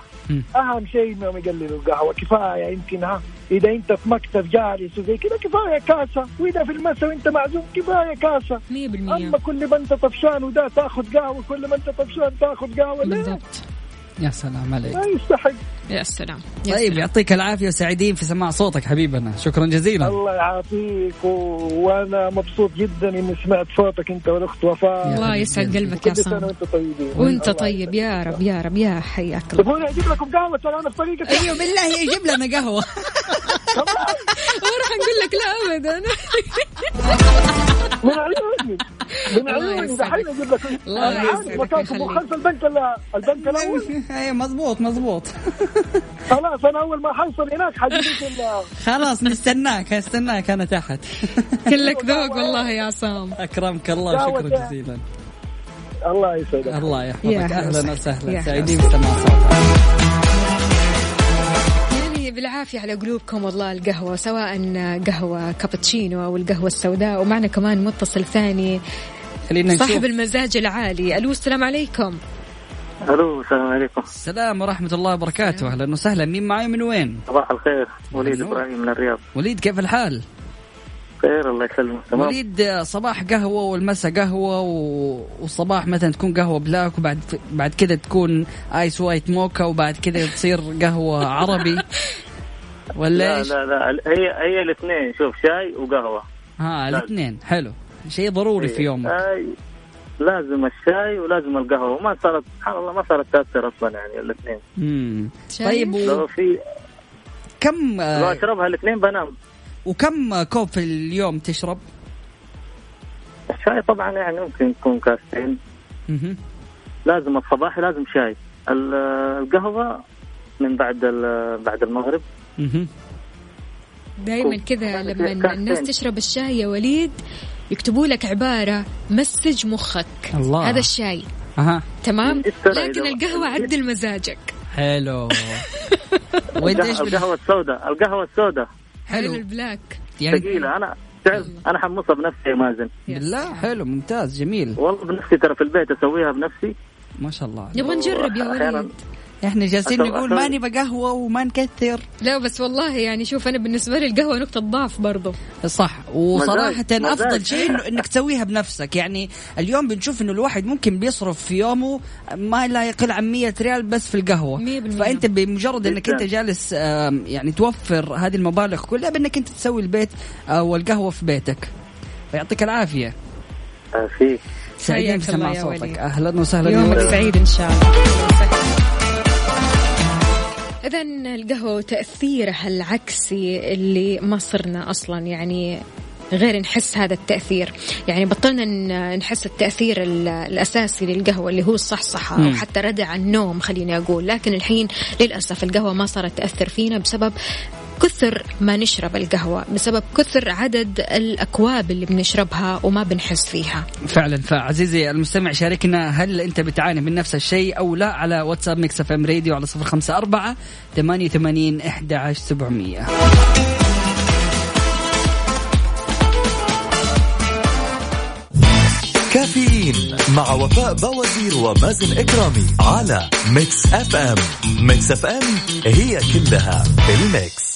أهم شيء إنهم يقللوا القهوة. كفاية يمكن ها. إذا أنت في مكتب جالس وزي كذا كفاية كاسة. وإذا في المسا وأنت معزوم كفاية كاسة. مية بالمية. أما كل ما أنت طفشان وده تاخذ قهوة كل ما أنت طفشان تاخذ قهوة بالضبط. يا سلام عليك. ما يستحق. يا سلام. يا طيب سلام. يعطيك العافية وسعيدين في سماع صوتك حبيبنا. شكرا جزيلا. الله يعافيك و... وأنا مبسوط جدا إني سمعت صوتك أنت والأخت وفاء. الله يسعد قلبك يا عصام وأنت طيبين. وأنت طيب. يا رب يا رب يا حياك الله تبغوني أجيب لكم قهوة ترى أنا في طريقك أيوه بالله يجيب لنا قهوة. وراح نقول لك لا ابدا. من عيوني من عيوني. دحين أجيب لكم الله أنا عارف يسعدك. خلف البنك ال- البنك الأول. أيوه مزبوط مزبوط خلاص أنا أول ما حوصل هناك حجيب خلاص نستناك استناك أنا تحت. كلك ذوق والله يا عصام. أكرمك الله شكرا جزيلا. الله يسعدك. الله يحفظك. هلا أهلا وسهلا. سعيدين بسماع صوتك. يعني بالعافية على قلوبكم والله القهوة سواء قهوة كابتشينو أو القهوة السوداء ومعنا كمان متصل ثاني خلينا نشوف. صاحب المزاج العالي. ألو السلام عليكم. ألو السلام عليكم. السلام ورحمة الله وبركاته. أهلا وسهلا. مين معاي من وين؟ صباح الخير وليد النور. إبراهيم من الرياض. وليد كيف الحال؟ خير الله يسلمك تمام. وليد صباح قهوة والمساء قهوة و... والصباح مثلا تكون قهوة black وبعد بعد كذا تكون ice white mocha وبعد كذا تصير قهوة عربي. ولا لا إيش؟ لا لا هي هي الاثنين. شوف شاي وقهوة. ها لا. الاثنين. حلو. شيء ضروري في يومك. شاي لازم الشاي ولازم القهوة. وما صارت سبحان الله ما صارت تأثر أصلا يعني الاثنين؟ طيب لو و... في كم لو آه، أشربها الاثنين بنام. وكم كوب في اليوم تشرب؟ الشاي طبعا يعني ممكن يكون كاستين. لازم الصباحي لازم شاي. ال- القهوة من بعد ال- بعد المغرب. دائما كذا لما. الناس تشرب الشاي يا وليد يكتبوا لك عبارة مسج مخك. الله. هذا الشاي. أها. تمام؟ لكن القهوة عدل مزاجك. حلو. القهوة السوداء. القهوة السوداء. حلو. ال black يعني ثقيلة. أنا تعرف أنا حمصها بنفسي يا مازن. بالله حلو ممتاز جميل. والله بنفسي ترى في البيت أسويها بنفسي. ما شاء الله. نبغى نجرب يا وليد. إحنا جالسين نقول ما أسوي. نبغى قهوة وما نكثر لا بس والله يعني شوف أنا بالنسبة لي القهوة نقطة ضعف برضو صح وصراحة مزاج. أفضل مزاج. شيء إنه إنك تسويها بنفسك يعني اليوم بنشوف إنه الواحد ممكن بيصرف في يومه ما لا يقل عن 100 ريال بس في القهوة مية بالمية. فأنت بمجرد إنك جداً. أنت جالس يعني توفر هذه المبالغ كلها بإنك أنت تسوي البيت أو القهوة في بيتك فيعطيك العافية آه، في سعيدين بسماع صوتك. أهلا وسهلا يومك. سعيد إن شاء الله اذا القهوة وتاثيرها العكسي اللي ما صرنا أصلا يعني غير نحس هذا التأثير يعني بطلنا نحس التأثير ال- الأساسي للقهوة اللي هو الصحصحة أو. حتى ردع النوم خليني أقول لكن الحين للأسف القهوة ما صارت تأثر فينا بسبب كثر ما نشرب القهوة بسبب كثر عدد الأكواب اللي بنشربها وما بنحس فيها. فعلا. فعزيزي المستمع شاركنا هل أنت بتعاني من نفس الشيء أو لا؟ على واتساب Mix FM Radio على صفر خمسة أربعة ثمانية وثمانين أحد عشر سبعمية. كافيين مع وفاء بوازير ومازن إكرامي على Mix FM. Mix FM it's all in the mix.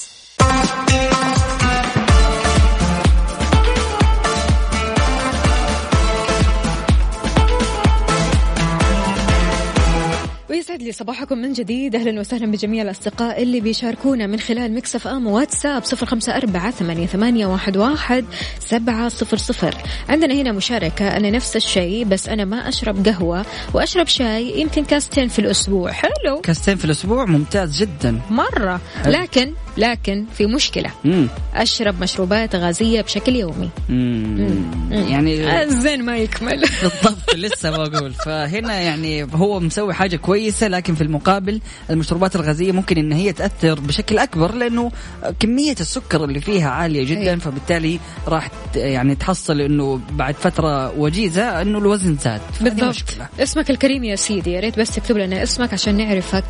صباحكم من جديد. أهلا وسهلا بجميع الأصدقاء اللي بيشاركونا من خلال Mix FM واتساب صفر خمسة أربعة ثمانية, ثمانية واحد, واحد سبعة صفر صفر. عندنا هنا مشاركة. أنا نفس الشيء بس أنا ما أشرب قهوة وأشرب شاي يمكن كاستين في الأسبوع. حلو. كاستين في الأسبوع ممتاز جدا. مرة. لكن لكن في مشكلة. مم. أشرب مشروبات غازية بشكل يومي. مم. يعني الزين ما يكمل. بالضبط لسه بقول. فهنا يعني هو مسوي حاجة كويسة لكن في المقابل المشروبات الغازية ممكن إن هي تأثر بشكل أكبر لأنه كمية السكر اللي فيها عالية جدا أيوة. فبالتالي راح يعني تحصل إنه بعد فترة وجيزة إنه الوزن زاد. بالضبط. مشكلة. اسمك الكريم يا سيدي يا ريت بس تكتب لنا اسمك عشان نعرفك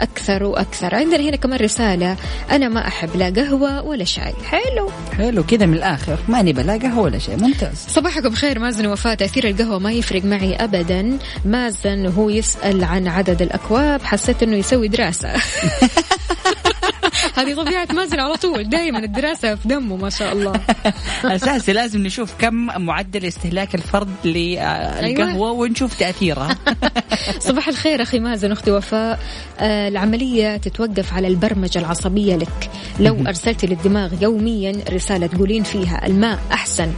أكثر وأكثر. عندنا هنا كمان رسالة. أنا ما أحب لا قهوة ولا شاي. حلو. حلو كذا من الآخر. ما نبى لا قهوة ولا شيء ممتاز. صباحكم خير مازن وفاء تأثير القهوة ما يفرق معي أبدا. مازن وهو يسأل عن عدد الأكواب حسيت أنه يسوي دراسة. هذه طبيعة مازن على طول دائما الدراسة في دمه ما شاء الله. أساسي لازم نشوف كم معدل استهلاك الفرد للقهوة ونشوف تاثيرها صباح الخير أخي مازن أختي وفاء. آه العملية تتوقف على البرمجة العصبية لك. لو أرسلت للدماغ يوميا رسالة تقولين فيها الماء أحسن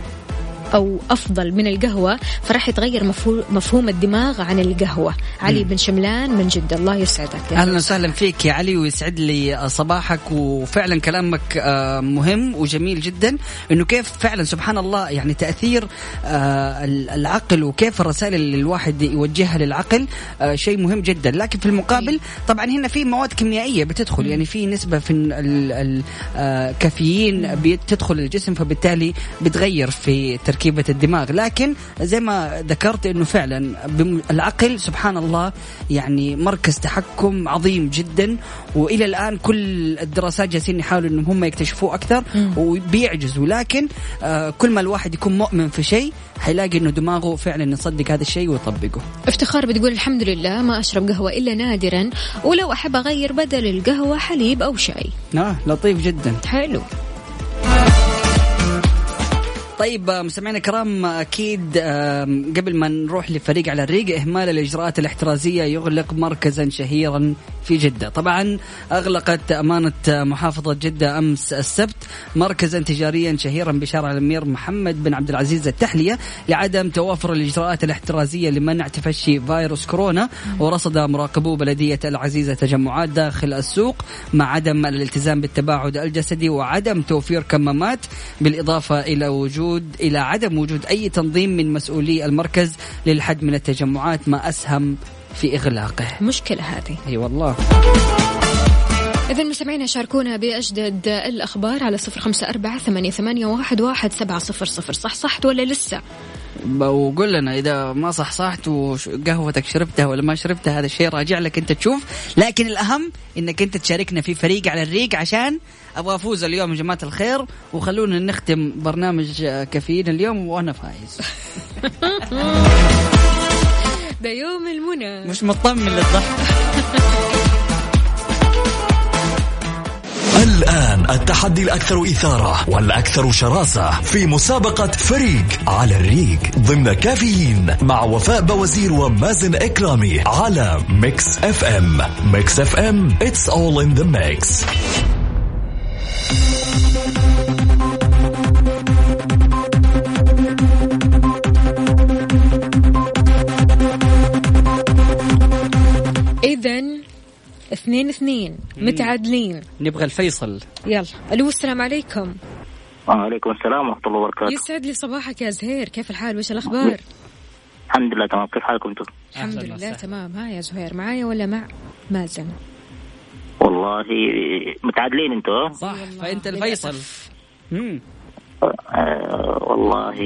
أو أفضل من القهوة فراح يتغير مفهو- مفهوم الدماغ عن القهوة. علي بن شملان من جدة الله يسعدك يا أهلا وسهلا فيك يا علي ويسعد لي صباحك. وفعلا كلامك آه، مهم وجميل جدا. إنه كيف فعلا سبحان الله يعني تأثير آه، العقل وكيف الرسائل اللي الواحد يوجهها للعقل آه، شيء مهم جدا. لكن في المقابل طبعا هنا في مواد كيميائية بتدخل. يعني في نسبة في الكافيين بتدخل الجسم فبالتالي بتغير في تركيبه الدماغ. لكن زي ما ذكرت إنه فعلا العقل سبحان الله يعني مركز تحكم عظيم جدا. وإلى الآن كل الدراسات جالسين يحاولوا إنهم هم يكتشفوه أكثر وبيعجزوا. لكن آه كل ما الواحد يكون مؤمن في شيء حيلاقي إنه دماغه فعلا يصدق هذا الشيء ويطبقه. افتخار بتقول الحمد لله ما أشرب قهوة إلا نادرا ولو أحب أغير بدل القهوة حليب أو شاي. آه لطيف جدا. حلو. طيب آه، مستمعينا الكرام أكيد قبل ما نروح لفريق على الريق إهمال الإجراءات الاحترازية يغلق مركزا شهيرا في جدة، طبعا أغلقت أمانة محافظة جدة أمس السبت مركزا تجاريا شهيرا بشارع الأمير محمد بن عبد العزيز التحلية لعدم توافر الإجراءات الاحترازية لمنع تفشي فيروس كورونا ورصد مراقبو بلدية العزيزه تجمعات داخل السوق مع عدم الالتزام بالتباعد الجسدي وعدم توفير كمامات بالإضافة إلى وجود إلى عدم وجود أي تنظيم من مسؤولي المركز للحد من التجمعات ما أسهم في إغلاقه. مشكلة هذه أي والله. إذا مستمعينا شاركونا بأجدد الأخبار على صفر خمسة أربعة ثمانية, ثمانية واحد, واحد سبعة صفر صفر صح صحت ولا لسه وقول لنا إذا ما صحصحت وقهوتك شربتها ولا ما شربتها هذا الشيء راجع لك أنت تشوف لكن الأهم إنك أنت تشاركنا في فريق على الريق عشان أبغى أفوز اليوم يا جماعة الخير وخلونا نختم برنامج كافيين اليوم وأنا فايز. ده يوم المنى. مش مطمن للضحك الآن التحدي الأكثر إثارة والأكثر شراسة في مسابقة فريق على الريق ضمن كافيين مع وفاء بوزير ومازن إكرامي على Mix FM. Mix FM it's all in the mix. اثنين اثنين متعادلين. نبغى الفيصل. يلا ألو السلام عليكم. وعليكم السلام ورحمة الله وبركاته. يسعد لي صباحك يا زهير كيف الحال؟ وش الأخبار؟ الحمد لله تمام. كيف حالكم أنتم؟ الحمد لله تمام. ها يا زهير معايا ولا مع مازن؟ والله متعادلين أنتم ها؟ صح فأنت الفيصل. آه والله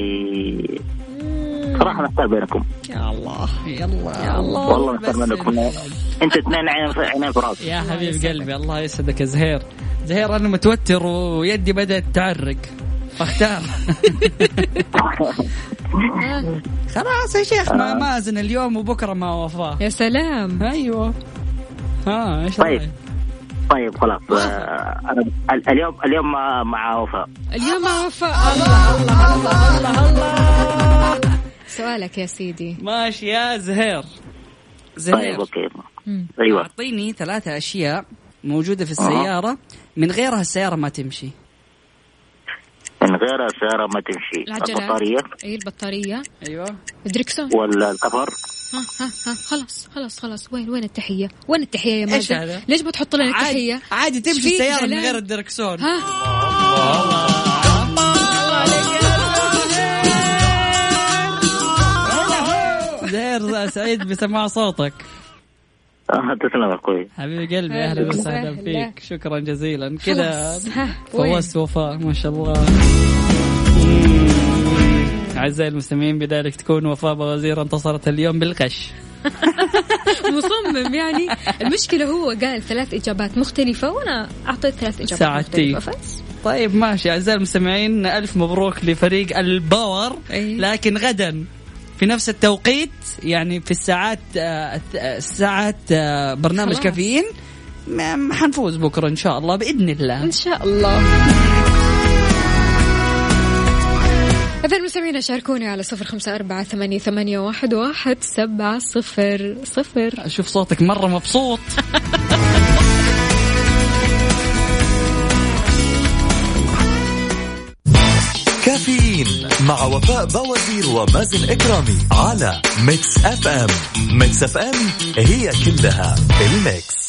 صراحة محتار بينكم. يا الله يلا يا الله. والله محتار بينكم. انت اثنين عينين في عينين في راسي يا حبيب قلبي الله يسعدك يا زهير. زهير أنا متوتر ويدي بدأت تعرق. فاختار خلاص يا شيخ ما مازن اليوم وبكرة ما وفاه. يا سلام. أيوه. ها إيش طيب. طيب خلاص. آه أنا ال- اليوم اليوم مع, مع وفاء اليوم مع وفاء الله الله الله الله الله سؤالك يا سيدي. ماشي يا زهير. طيب زهير أوكي. مم. أيوه. أعطيني ثلاثة أشياء موجودة في السيارة. من غيرها السيارة ما تمشي. من غير السيارة ما تمشي. العجلات البطارية. أي البطارية. أيوه. الدركسون ولا الكفر ها ها ها. خلاص خلاص خلاص. وين وين التحية؟ وين التحية يا هذا؟ ليش ما تحط لنا عادي التحية؟ عادي تمشي إيش فيك؟ السيارة من؟ غير الدركسون. ها؟ زهير سعيد بسماع صوتك. تسلم أخوي. حبيبي قلبي أهلا أهلا وسهلا. فيك. شكرا جزيلا. كذا؟ فوزت وفاء ما شاء الله. أعزائي المستمعين بذلك تكون وفاء بوزير انتصرت اليوم بالغش مصمم يعني. المشكلة هو قال ثلاث إجابات مختلفة وأنا أعطيت ثلاث إجابات ساعتين. مختلفة. بس طيب ماشي. أعزائي المستمعين ألف مبروك لفريق ال power أي. لكن غدا. في نفس التوقيت يعني في الساعات آه، الساعات آه، برنامج خلاص. كافيين ما- حنفوز بكرة إن شاء الله بإذن الله. إن شاء الله. إذا المستمعين شاركوني على صفر خمسة أربعة ثمانية, ثمانية واحد, واحد سبعة صفر صفر. أشوف صوتك مرة مبسوط. كافيين مع وفاء بوازير ومازن إكرامي على Mix FM. Mix FM it's all in the mix.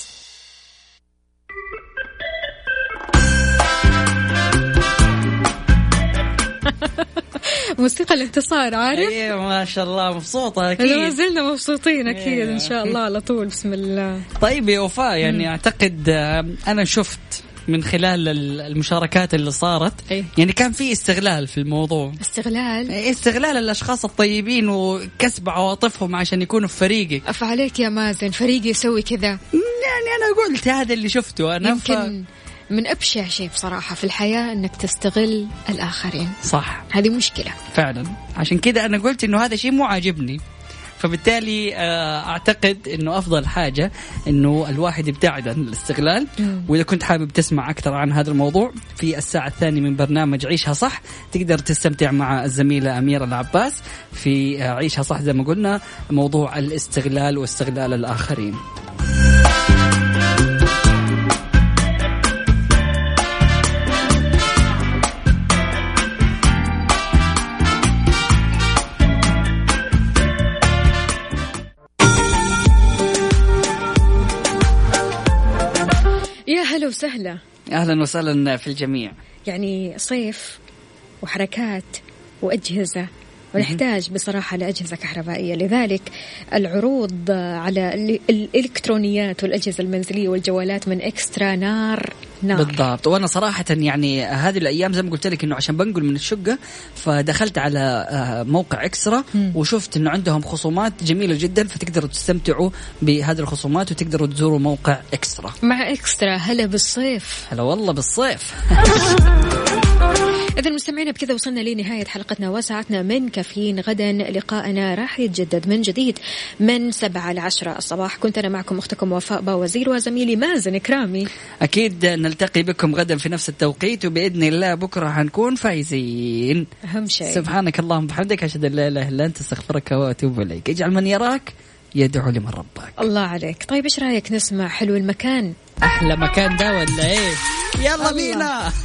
موسيقى الانتصار عارف؟ أيوه ما شاء الله مبسوطة ما أكيد زلنا مبسوطين أكيد إيه. إن شاء الله على طول. بسم الله. طيب يا وفاء يعني أعتقد آه، أنا شفت من خلال ال- المشاركات اللي صارت. إيه. يعني كان في استغلال في الموضوع. استغلال. إيه، استغلال الأشخاص الطيبين وكسب عواطفهم عشان يكونوا في فريقك. أف عليك يا مازن فريقي يسوي كذا. يعني أنا قلت هذا اللي شفته. أنا ف... يمكن من أبشع شيء بصراحة في الحياة أنك تستغل الآخرين. صح. هذه مشكلة. فعلا. عشان كذا أنا قلت إنه هذا شيء مو عاجبني. فبالتالي آه، أعتقد إنه أفضل حاجة إنه الواحد يبتعد عن الاستغلال. وإذا كنت حابب تسمع أكثر عن هذا الموضوع في الساعة الثانية من برنامج عيشها صح تقدر تستمتع مع الزميلة أميرة العباس في آه، عيشها صح زي ما قلنا موضوع الاستغلال واستغلال الآخرين وسهلا أهلا وسهلا في الجميع. يعني صيف وحركات وأجهزة. ونحتاج بصراحة لأجهزة كهربائية. لذلك العروض على ال- الإلكترونيات والأجهزة المنزلية والجوالات من إكسترا نار نار. بالضبط. وأنا صراحة يعني هذه الأيام زي ما قلت لك إنه عشان بنقل من الشقة فدخلت على آه، موقع إكسترا وشفت إنه عندهم خصومات جميلة جدا فتقدروا تستمتعوا بهذه الخصومات وتقدروا تزوروا موقع إكسترا. مع إكسترا. هلا بالصيف. هلا والله بالصيف. إذا مستمعينا بكذا وصلنا لنهاية حلقتنا وساعتنا من كافيين غدا. لقاءنا راح يتجدد من جديد من سبعة لعشرة الصباح. كنت أنا معكم أختكم وفاء باوزير وزميلي مازن كرامي أكيد نلتقي بكم غدا في نفس التوقيت وبإذن الله بكرة حنكون فايزين. أهم شيء. سبحانك اللهم وبحمدك أشهد أن لا إله إلا أنت أستغفرك وأتوب إليك. اجعل من يراك يدعو لمن ربك الله عليك. طيب إيش رأيك نسمع حلو المكان؟ أحلى مكان ده ولا إيه؟ يلا. بينا.